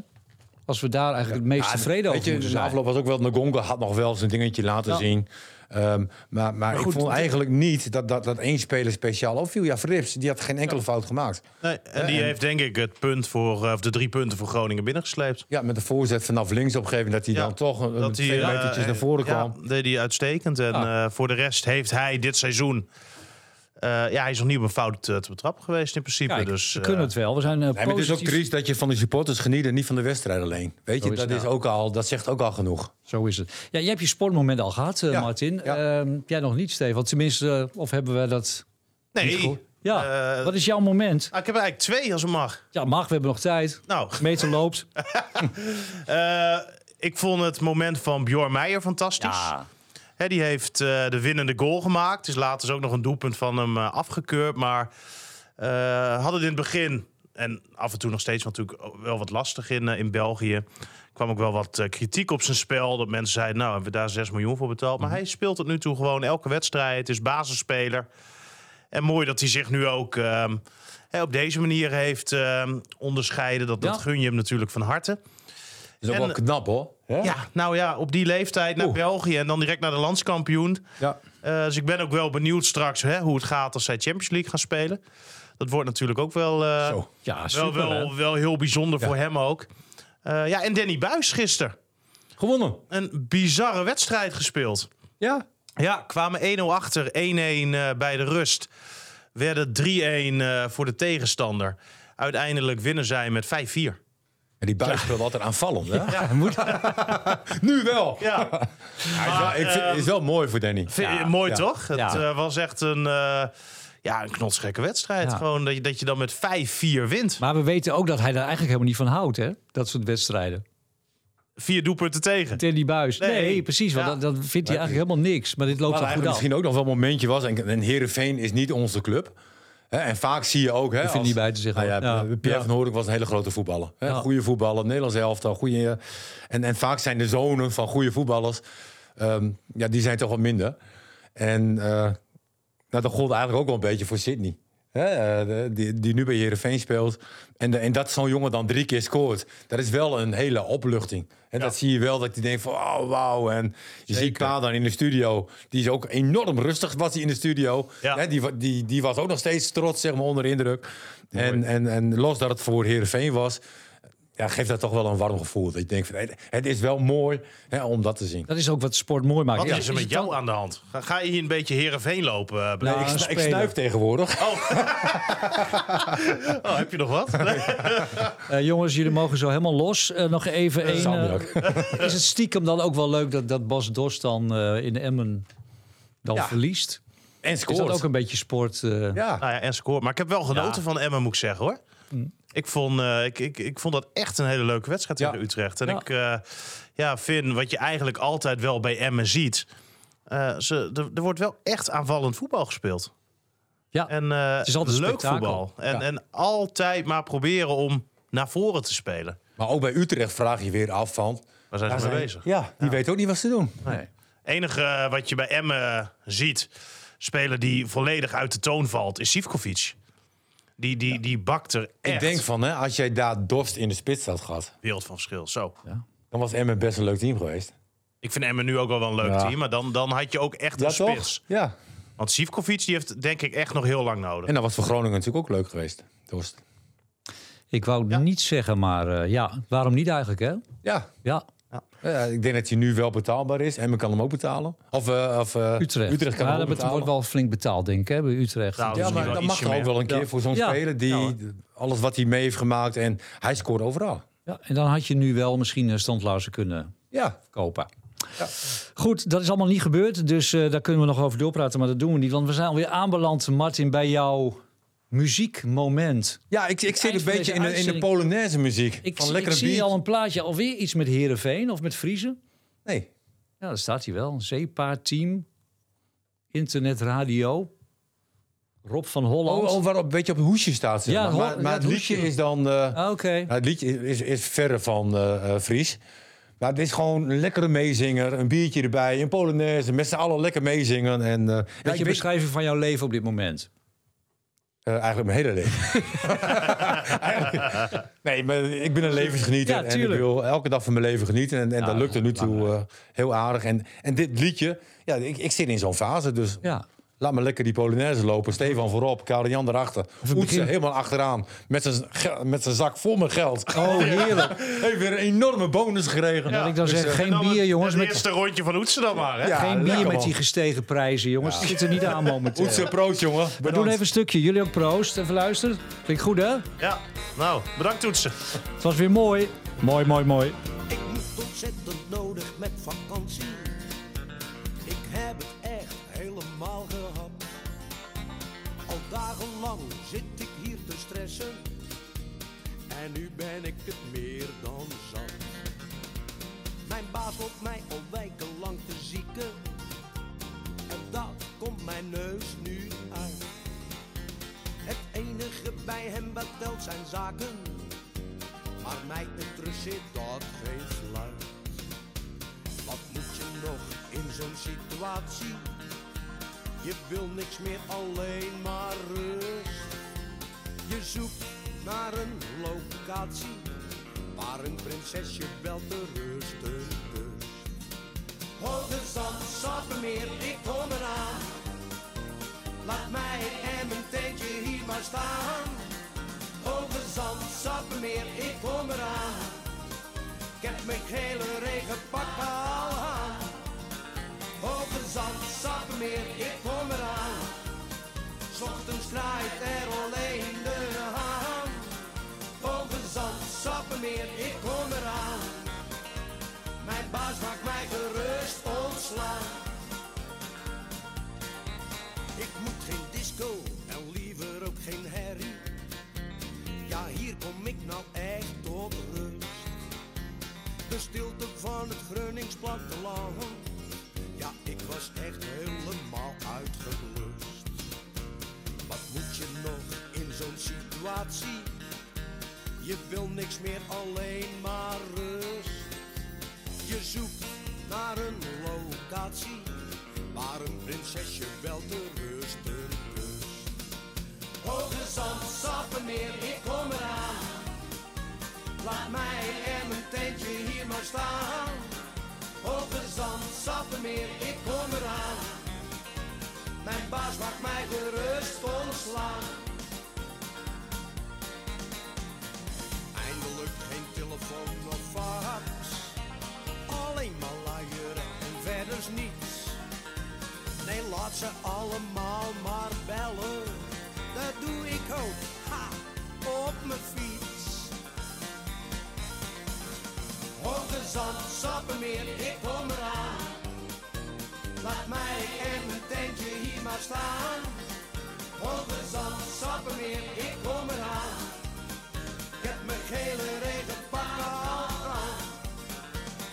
[SPEAKER 2] Als we daar eigenlijk het meest
[SPEAKER 3] Ja,
[SPEAKER 2] tevreden
[SPEAKER 3] weet
[SPEAKER 2] over
[SPEAKER 3] je,
[SPEAKER 2] moeten
[SPEAKER 3] de
[SPEAKER 2] zijn.
[SPEAKER 3] afloop was ook wel... Ngonga had nog wel zijn dingetje laten
[SPEAKER 2] Ja.
[SPEAKER 3] zien. Ehm, maar maar,
[SPEAKER 2] goed,
[SPEAKER 3] ik vond eigenlijk niet dat, dat, dat één speler speciaal opviel. Ja, Frips, die had geen enkele fout gemaakt.
[SPEAKER 4] Nee, en die heeft denk ik het punt voor, eh, of de drie punten voor Groningen binnengesleept.
[SPEAKER 3] Ja, met de voorzet vanaf links op een gegeven moment... dat hij
[SPEAKER 4] Ja,
[SPEAKER 3] dan toch een,
[SPEAKER 4] Dat
[SPEAKER 3] twee
[SPEAKER 4] eh,
[SPEAKER 3] metertjes naar voren kwam.
[SPEAKER 4] Ja, deed hij uitstekend. En
[SPEAKER 2] Ja.
[SPEAKER 4] eh, voor de rest heeft hij dit seizoen... eh, ja, hij is nog niet op een fout eh, te betrappen geweest in principe.
[SPEAKER 2] Kijk,
[SPEAKER 4] dus,
[SPEAKER 2] we
[SPEAKER 4] eh,
[SPEAKER 2] kunnen het wel. We zijn eh,
[SPEAKER 3] Nee, maar het is ook
[SPEAKER 2] positief.
[SPEAKER 3] triest dat je van de supporters geniet en niet van de wedstrijd alleen. Weet
[SPEAKER 2] Zo
[SPEAKER 3] je,
[SPEAKER 2] is
[SPEAKER 3] dat, is ook al, dat zegt ook al genoeg.
[SPEAKER 2] Zo is het. Ja, jij hebt je sportmoment al gehad, eh,
[SPEAKER 3] Ja,
[SPEAKER 2] Martin.
[SPEAKER 3] ja.
[SPEAKER 2] Ehm, jij nog niet, Stefan. Tenminste, of hebben we dat niet
[SPEAKER 4] nee,
[SPEAKER 2] gehoord? Ja, wat is jouw moment?
[SPEAKER 4] ah, ik heb er eigenlijk twee als het mag.
[SPEAKER 2] Ja, mag, we hebben nog tijd.
[SPEAKER 4] Nou,
[SPEAKER 2] Meter loopt. [laughs]
[SPEAKER 4] eh, ik vond het moment van Bjorn Meijer fantastisch.
[SPEAKER 2] Ja,
[SPEAKER 4] Die heeft eh, de winnende goal gemaakt. Dus later is ook nog een doelpunt van hem eh, afgekeurd. Maar eh hadden het in het begin, en af en toe nog steeds natuurlijk wel wat lastig in, in België. kwam ook wel wat kritiek op zijn spel. Dat mensen zeiden, nou hebben we daar 6 miljoen voor betaald. Maar hij speelt het nu toe gewoon elke wedstrijd. Is basisspeler. En mooi dat hij zich nu ook ehm, op deze manier heeft ehm, onderscheiden. Dat, dat gun je hem natuurlijk van harte.
[SPEAKER 3] is ook
[SPEAKER 4] En-
[SPEAKER 3] wel knap, hoor. Hè?
[SPEAKER 4] Ja, nou ja, op die leeftijd naar
[SPEAKER 3] Oeh.
[SPEAKER 4] België en dan direct naar de landskampioen.
[SPEAKER 3] Ja.
[SPEAKER 4] Eh, dus ik ben ook wel benieuwd straks hè, hoe het gaat als zij Champions League gaan spelen. Dat wordt natuurlijk ook wel, eh,
[SPEAKER 3] Zo.
[SPEAKER 2] ja
[SPEAKER 4] wel,
[SPEAKER 2] super.
[SPEAKER 4] wel,
[SPEAKER 2] hè?
[SPEAKER 4] wel heel bijzonder voor hem ook. Eh, ja, en Danny Buis gisteren.
[SPEAKER 3] Gewonnen.
[SPEAKER 4] Een bizarre wedstrijd gespeeld.
[SPEAKER 3] Ja.
[SPEAKER 4] Ja, kwamen 1-0 achter, 1-1 eh, bij de rust. Werden 3-1 eh, voor de tegenstander. Uiteindelijk winnen zij met 5-4.
[SPEAKER 3] En die buis speelt altijd aanvallend, hè?
[SPEAKER 4] Ja. [laughs]
[SPEAKER 3] Nu wel.
[SPEAKER 4] Ja,
[SPEAKER 3] is, wel, ik vind,
[SPEAKER 4] ehm,
[SPEAKER 3] is wel mooi voor Danny.
[SPEAKER 4] Vind je
[SPEAKER 2] Ja,
[SPEAKER 4] mooi
[SPEAKER 3] ja.
[SPEAKER 4] toch? Het
[SPEAKER 2] Ja.
[SPEAKER 4] eh, was echt een, eh, ja, een knotsgekke wedstrijd.
[SPEAKER 2] Ja.
[SPEAKER 4] Gewoon dat je, dat je dan met 5-4 wint.
[SPEAKER 2] Maar we weten ook dat hij daar eigenlijk helemaal niet van houdt, hè? Dat soort wedstrijden.
[SPEAKER 4] Vier doelpunten tegen.
[SPEAKER 2] Danny Buis. Nee,
[SPEAKER 4] Nee.
[SPEAKER 2] precies. Want
[SPEAKER 4] Ja.
[SPEAKER 2] dat, dat vindt hij eigenlijk helemaal niks. Maar dit loopt wel goed
[SPEAKER 3] misschien ook nog wel een momentje was. En, en Heerenveen is niet onze club. Hè, en vaak zie je ook... Hè, als-
[SPEAKER 2] niet bij te zeggen,
[SPEAKER 3] Nou ja.
[SPEAKER 2] Ja.
[SPEAKER 3] Pierre van Hoornik was een hele grote voetballer. Hè?
[SPEAKER 2] Ja.
[SPEAKER 3] Goede voetballer, Nederlands elftal. Goede, en, en vaak zijn de zonen van goede voetballers... ehm, ja, die zijn toch wat minder. En eh, nou, dat gold eigenlijk ook wel een beetje voor Sydney. Hè, eh, die, die nu bij Heerenveen speelt. En, en dat zo'n jongen dan drie keer scoort. Dat is wel een hele opluchting. En dat zie je wel, dat hij denkt van, oh, wauw. En je ziet Pa dan in de studio. Die is ook enorm rustig, was hij in de studio.
[SPEAKER 4] Ja.
[SPEAKER 3] Hè, die, die, die was ook nog steeds trots, zeg maar, onder de indruk. En, en, en los dat het voor Heerenveen was... Ja, geeft dat toch wel een warm gevoel. Dat je denkt, van, het- het is wel mooi hè, om dat te zien.
[SPEAKER 2] Dat is ook wat sport mooi maakt.
[SPEAKER 4] Wat
[SPEAKER 2] Ja,
[SPEAKER 4] is er met
[SPEAKER 2] dan-
[SPEAKER 4] jou aan de hand? Ga, ga je hier een beetje Herenveen lopen?
[SPEAKER 3] Nee,
[SPEAKER 4] Blaar?
[SPEAKER 3] ik, snu- ik snuif tegenwoordig. [laughs]
[SPEAKER 4] Oh, heb je nog wat? [laughs]
[SPEAKER 2] Eh, jongens, jullie mogen zo helemaal los. Eh, nog even één. Eh, is het stiekem dan ook wel leuk dat, dat Bas Dos dan eh, in Emmen dan
[SPEAKER 3] Ja.
[SPEAKER 2] verliest?
[SPEAKER 3] En
[SPEAKER 2] Is
[SPEAKER 3] scoort.
[SPEAKER 2] dat ook een beetje sport? eh?
[SPEAKER 3] Ja.
[SPEAKER 4] Nou ja, en score. Maar ik heb wel genoten
[SPEAKER 2] Ja.
[SPEAKER 4] van Emmen, moet ik zeggen hoor. Ik, vond, eh, ik, ik, ik vond dat echt een hele leuke wedstrijd
[SPEAKER 3] Ja.
[SPEAKER 4] tegen Utrecht. En
[SPEAKER 2] Ja.
[SPEAKER 4] ik eh, ja, vind wat je eigenlijk altijd wel bij Emmen ziet. eh, ze, er, er wordt wel echt aanvallend voetbal gespeeld.
[SPEAKER 2] Ja,
[SPEAKER 4] En eh,
[SPEAKER 2] Het is altijd
[SPEAKER 4] leuk
[SPEAKER 2] spektakel.
[SPEAKER 4] voetbal. En,
[SPEAKER 3] Ja.
[SPEAKER 4] en altijd maar proberen om naar voren te spelen.
[SPEAKER 3] Maar ook bij Utrecht vraag je weer af van...
[SPEAKER 4] Waar zijn ze mee
[SPEAKER 3] zijn-
[SPEAKER 4] bezig?
[SPEAKER 3] Ja, die weten ook niet wat ze doen.
[SPEAKER 2] nee.
[SPEAKER 4] enige wat je bij Emmen ziet, speler die volledig uit de toon valt, is Sivkovic. Die, die, die bakt er echt
[SPEAKER 3] Ik denk van, hè, als jij daar Dorst in de spits had gehad...
[SPEAKER 4] wereld van verschil. Zo.
[SPEAKER 3] dan was Emmen best een leuk team geweest.
[SPEAKER 4] Ik vind Emmen nu ook wel wel een leuk
[SPEAKER 3] Ja.
[SPEAKER 4] team, maar dan, dan had je ook echt
[SPEAKER 3] Ja,
[SPEAKER 4] een
[SPEAKER 3] toch?
[SPEAKER 4] spits.
[SPEAKER 3] Ja.
[SPEAKER 4] Want Sivkovic die heeft denk ik echt nog heel lang nodig.
[SPEAKER 3] En dan was voor Groningen natuurlijk ook leuk geweest. Dorst.
[SPEAKER 2] Ik wou
[SPEAKER 4] Ja.
[SPEAKER 2] niet zeggen, maar eh, ja, waarom niet eigenlijk, hè?
[SPEAKER 3] Ja.
[SPEAKER 2] Ja,
[SPEAKER 3] ja, ik denk dat hij nu wel betaalbaar is. Emmen kan hem ook betalen. Of, eh, of eh,
[SPEAKER 2] Utrecht.
[SPEAKER 3] Utrecht kan
[SPEAKER 2] ja,
[SPEAKER 3] hem ook betalen.
[SPEAKER 2] wordt wel flink betaald, denk ik, hè, bij Utrecht.
[SPEAKER 4] Nou,
[SPEAKER 3] Ja,
[SPEAKER 4] misschien
[SPEAKER 3] maar dat mag ook wel een keer
[SPEAKER 2] Ja.
[SPEAKER 3] voor zo'n
[SPEAKER 2] Ja.
[SPEAKER 3] speler die
[SPEAKER 2] Ja,
[SPEAKER 3] alles wat hij mee heeft gemaakt en hij scoort overal.
[SPEAKER 2] Ja, en dan had je nu wel misschien een standluizen kunnen
[SPEAKER 3] Ja,
[SPEAKER 2] kopen. Goed, dat is allemaal niet gebeurd, dus eh, daar kunnen we nog over doorpraten, maar dat doen we niet. Want we zijn alweer aanbeland, Martin, bij jouw muziekmoment.
[SPEAKER 3] ja ik, ik zit een beetje in de, in de. Polonaise muziek.
[SPEAKER 2] Ik,
[SPEAKER 3] van lekkere
[SPEAKER 2] ik zie
[SPEAKER 3] beat.
[SPEAKER 2] al een plaatje, alweer iets met Herenveen of met Friese.
[SPEAKER 3] Nee,
[SPEAKER 2] Ja, daar staat hij wel. Zeepaardteam, internetradio, Rob van Holland.
[SPEAKER 3] oh, oh, waarop een beetje op het hoesje staat. zeg
[SPEAKER 2] Ja,
[SPEAKER 3] maar. maar, maar
[SPEAKER 2] ja,
[SPEAKER 3] het
[SPEAKER 2] het
[SPEAKER 3] liedje is dan...
[SPEAKER 2] Ah, Oké.
[SPEAKER 3] nou, het liedje is, is verre van eh, Fries. Maar het is gewoon een lekkere meezinger, een biertje erbij, een Polonaise, met z'n allen lekker meezingen. En, eh, ja, weet-
[SPEAKER 2] beschrijving van jouw leven op dit moment.
[SPEAKER 3] Eh, eigenlijk mijn hele leven. [laughs] Nee, maar ik ben een levensgenieter.
[SPEAKER 2] Ja,
[SPEAKER 3] en ik wil elke dag van mijn leven genieten. En, en
[SPEAKER 2] Ja,
[SPEAKER 3] dat lukt er nu toe
[SPEAKER 2] belangrijk.
[SPEAKER 3] eh, heel aardig. En, en dit liedje, ja, ik, ik zit in zo'n fase. Dus
[SPEAKER 2] Ja.
[SPEAKER 3] Laat me lekker die Polonaise lopen. Stefan voorop, Karel-Jan erachter. Oetse
[SPEAKER 2] begin-
[SPEAKER 3] helemaal achteraan. Met zijn met zijn zak vol met geld.
[SPEAKER 2] Oh, heerlijk. [laughs]
[SPEAKER 3] Heeft weer een enorme bonus gekregen.
[SPEAKER 2] Laat ik dan
[SPEAKER 3] Dus,
[SPEAKER 2] zeggen,
[SPEAKER 3] eh,
[SPEAKER 2] geen bier,
[SPEAKER 4] het-
[SPEAKER 2] jongens.
[SPEAKER 4] Het
[SPEAKER 2] Met,
[SPEAKER 4] eerste rondje van Oetsen dan maar, hè?
[SPEAKER 3] Ja,
[SPEAKER 2] geen bier met
[SPEAKER 3] man.
[SPEAKER 2] die gestegen prijzen, jongens. Het zit er niet aan momenteel.
[SPEAKER 3] Oetse, proost jongen.
[SPEAKER 2] We doen even een stukje. Jullie ook proost. Even luisteren. Klinkt goed, hè?
[SPEAKER 4] Ja. Nou, bedankt Oetsen.
[SPEAKER 2] Het was weer mooi. Mooi, mooi, mooi.
[SPEAKER 5] Ik moet ontzettend nodig met vakantie. Helemaal gehad. Al dagenlang zit ik hier te stressen. En nu ben ik het meer dan zat. Mijn baas loopt mij al wekenlang te zieken. En dat komt mijn neus nu uit. Het enige bij hem wat telt zijn zaken. Maar mij interesseert dat geen fluit. Wat moet je nog in zo'n situatie? Je wil niks meer, alleen maar rust. Je zoekt naar een locatie waar een prinsesje wel te rusten zand, sappenmeer, ik kom eraan. Laat mij en mijn tentje hier maar staan. Hoge zand, sappenmeer, ik kom eraan. Ik heb mijn gele regenpak al aan. Hoge zand, sappenmeer, ik kom eraan. Ochtends draait er alleen de haan. Hoge zand, sappenmeer, ik kom eraan. Mijn baas maakt mij gerust ontslaan. Ik moet geen disco en liever ook geen herrie. Ja, hier kom ik nou echt tot rust. De stilte van het Grunnings platteland. Was echt helemaal uitgeblust. Wat moet je nog in zo'n situatie? Je wil niks meer, alleen maar rust. Je zoekt naar een locatie waar een prinsesje wel te rusten rust. Hoge zand, ik kom eraan. Laat mij en mijn tentje hier maar staan. Hoge zand, sappenmeer, ik kom eraan. Mijn baas mag mij gerust ontslaan. Eindelijk geen telefoon of fax. Alleen maar luieren en verder niets. Nee, laat ze allemaal maar bellen. Dat doe ik ook, ha, op mijn Hoge zand, sappenmeer, ik kom eraan. Laat mij en mijn tentje hier maar staan. Hoge zand, sappenmeer, ik kom eraan. Ik heb mijn gele regenpak al aan.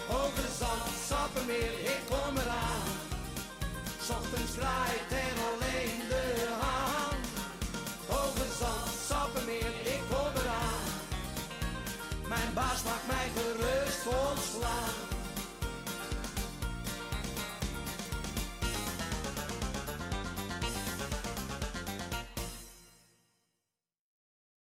[SPEAKER 5] Hoge zand, sappenmeer, ik kom eraan. ochtends draait en alleen baas maakt mij gerust ontslaan.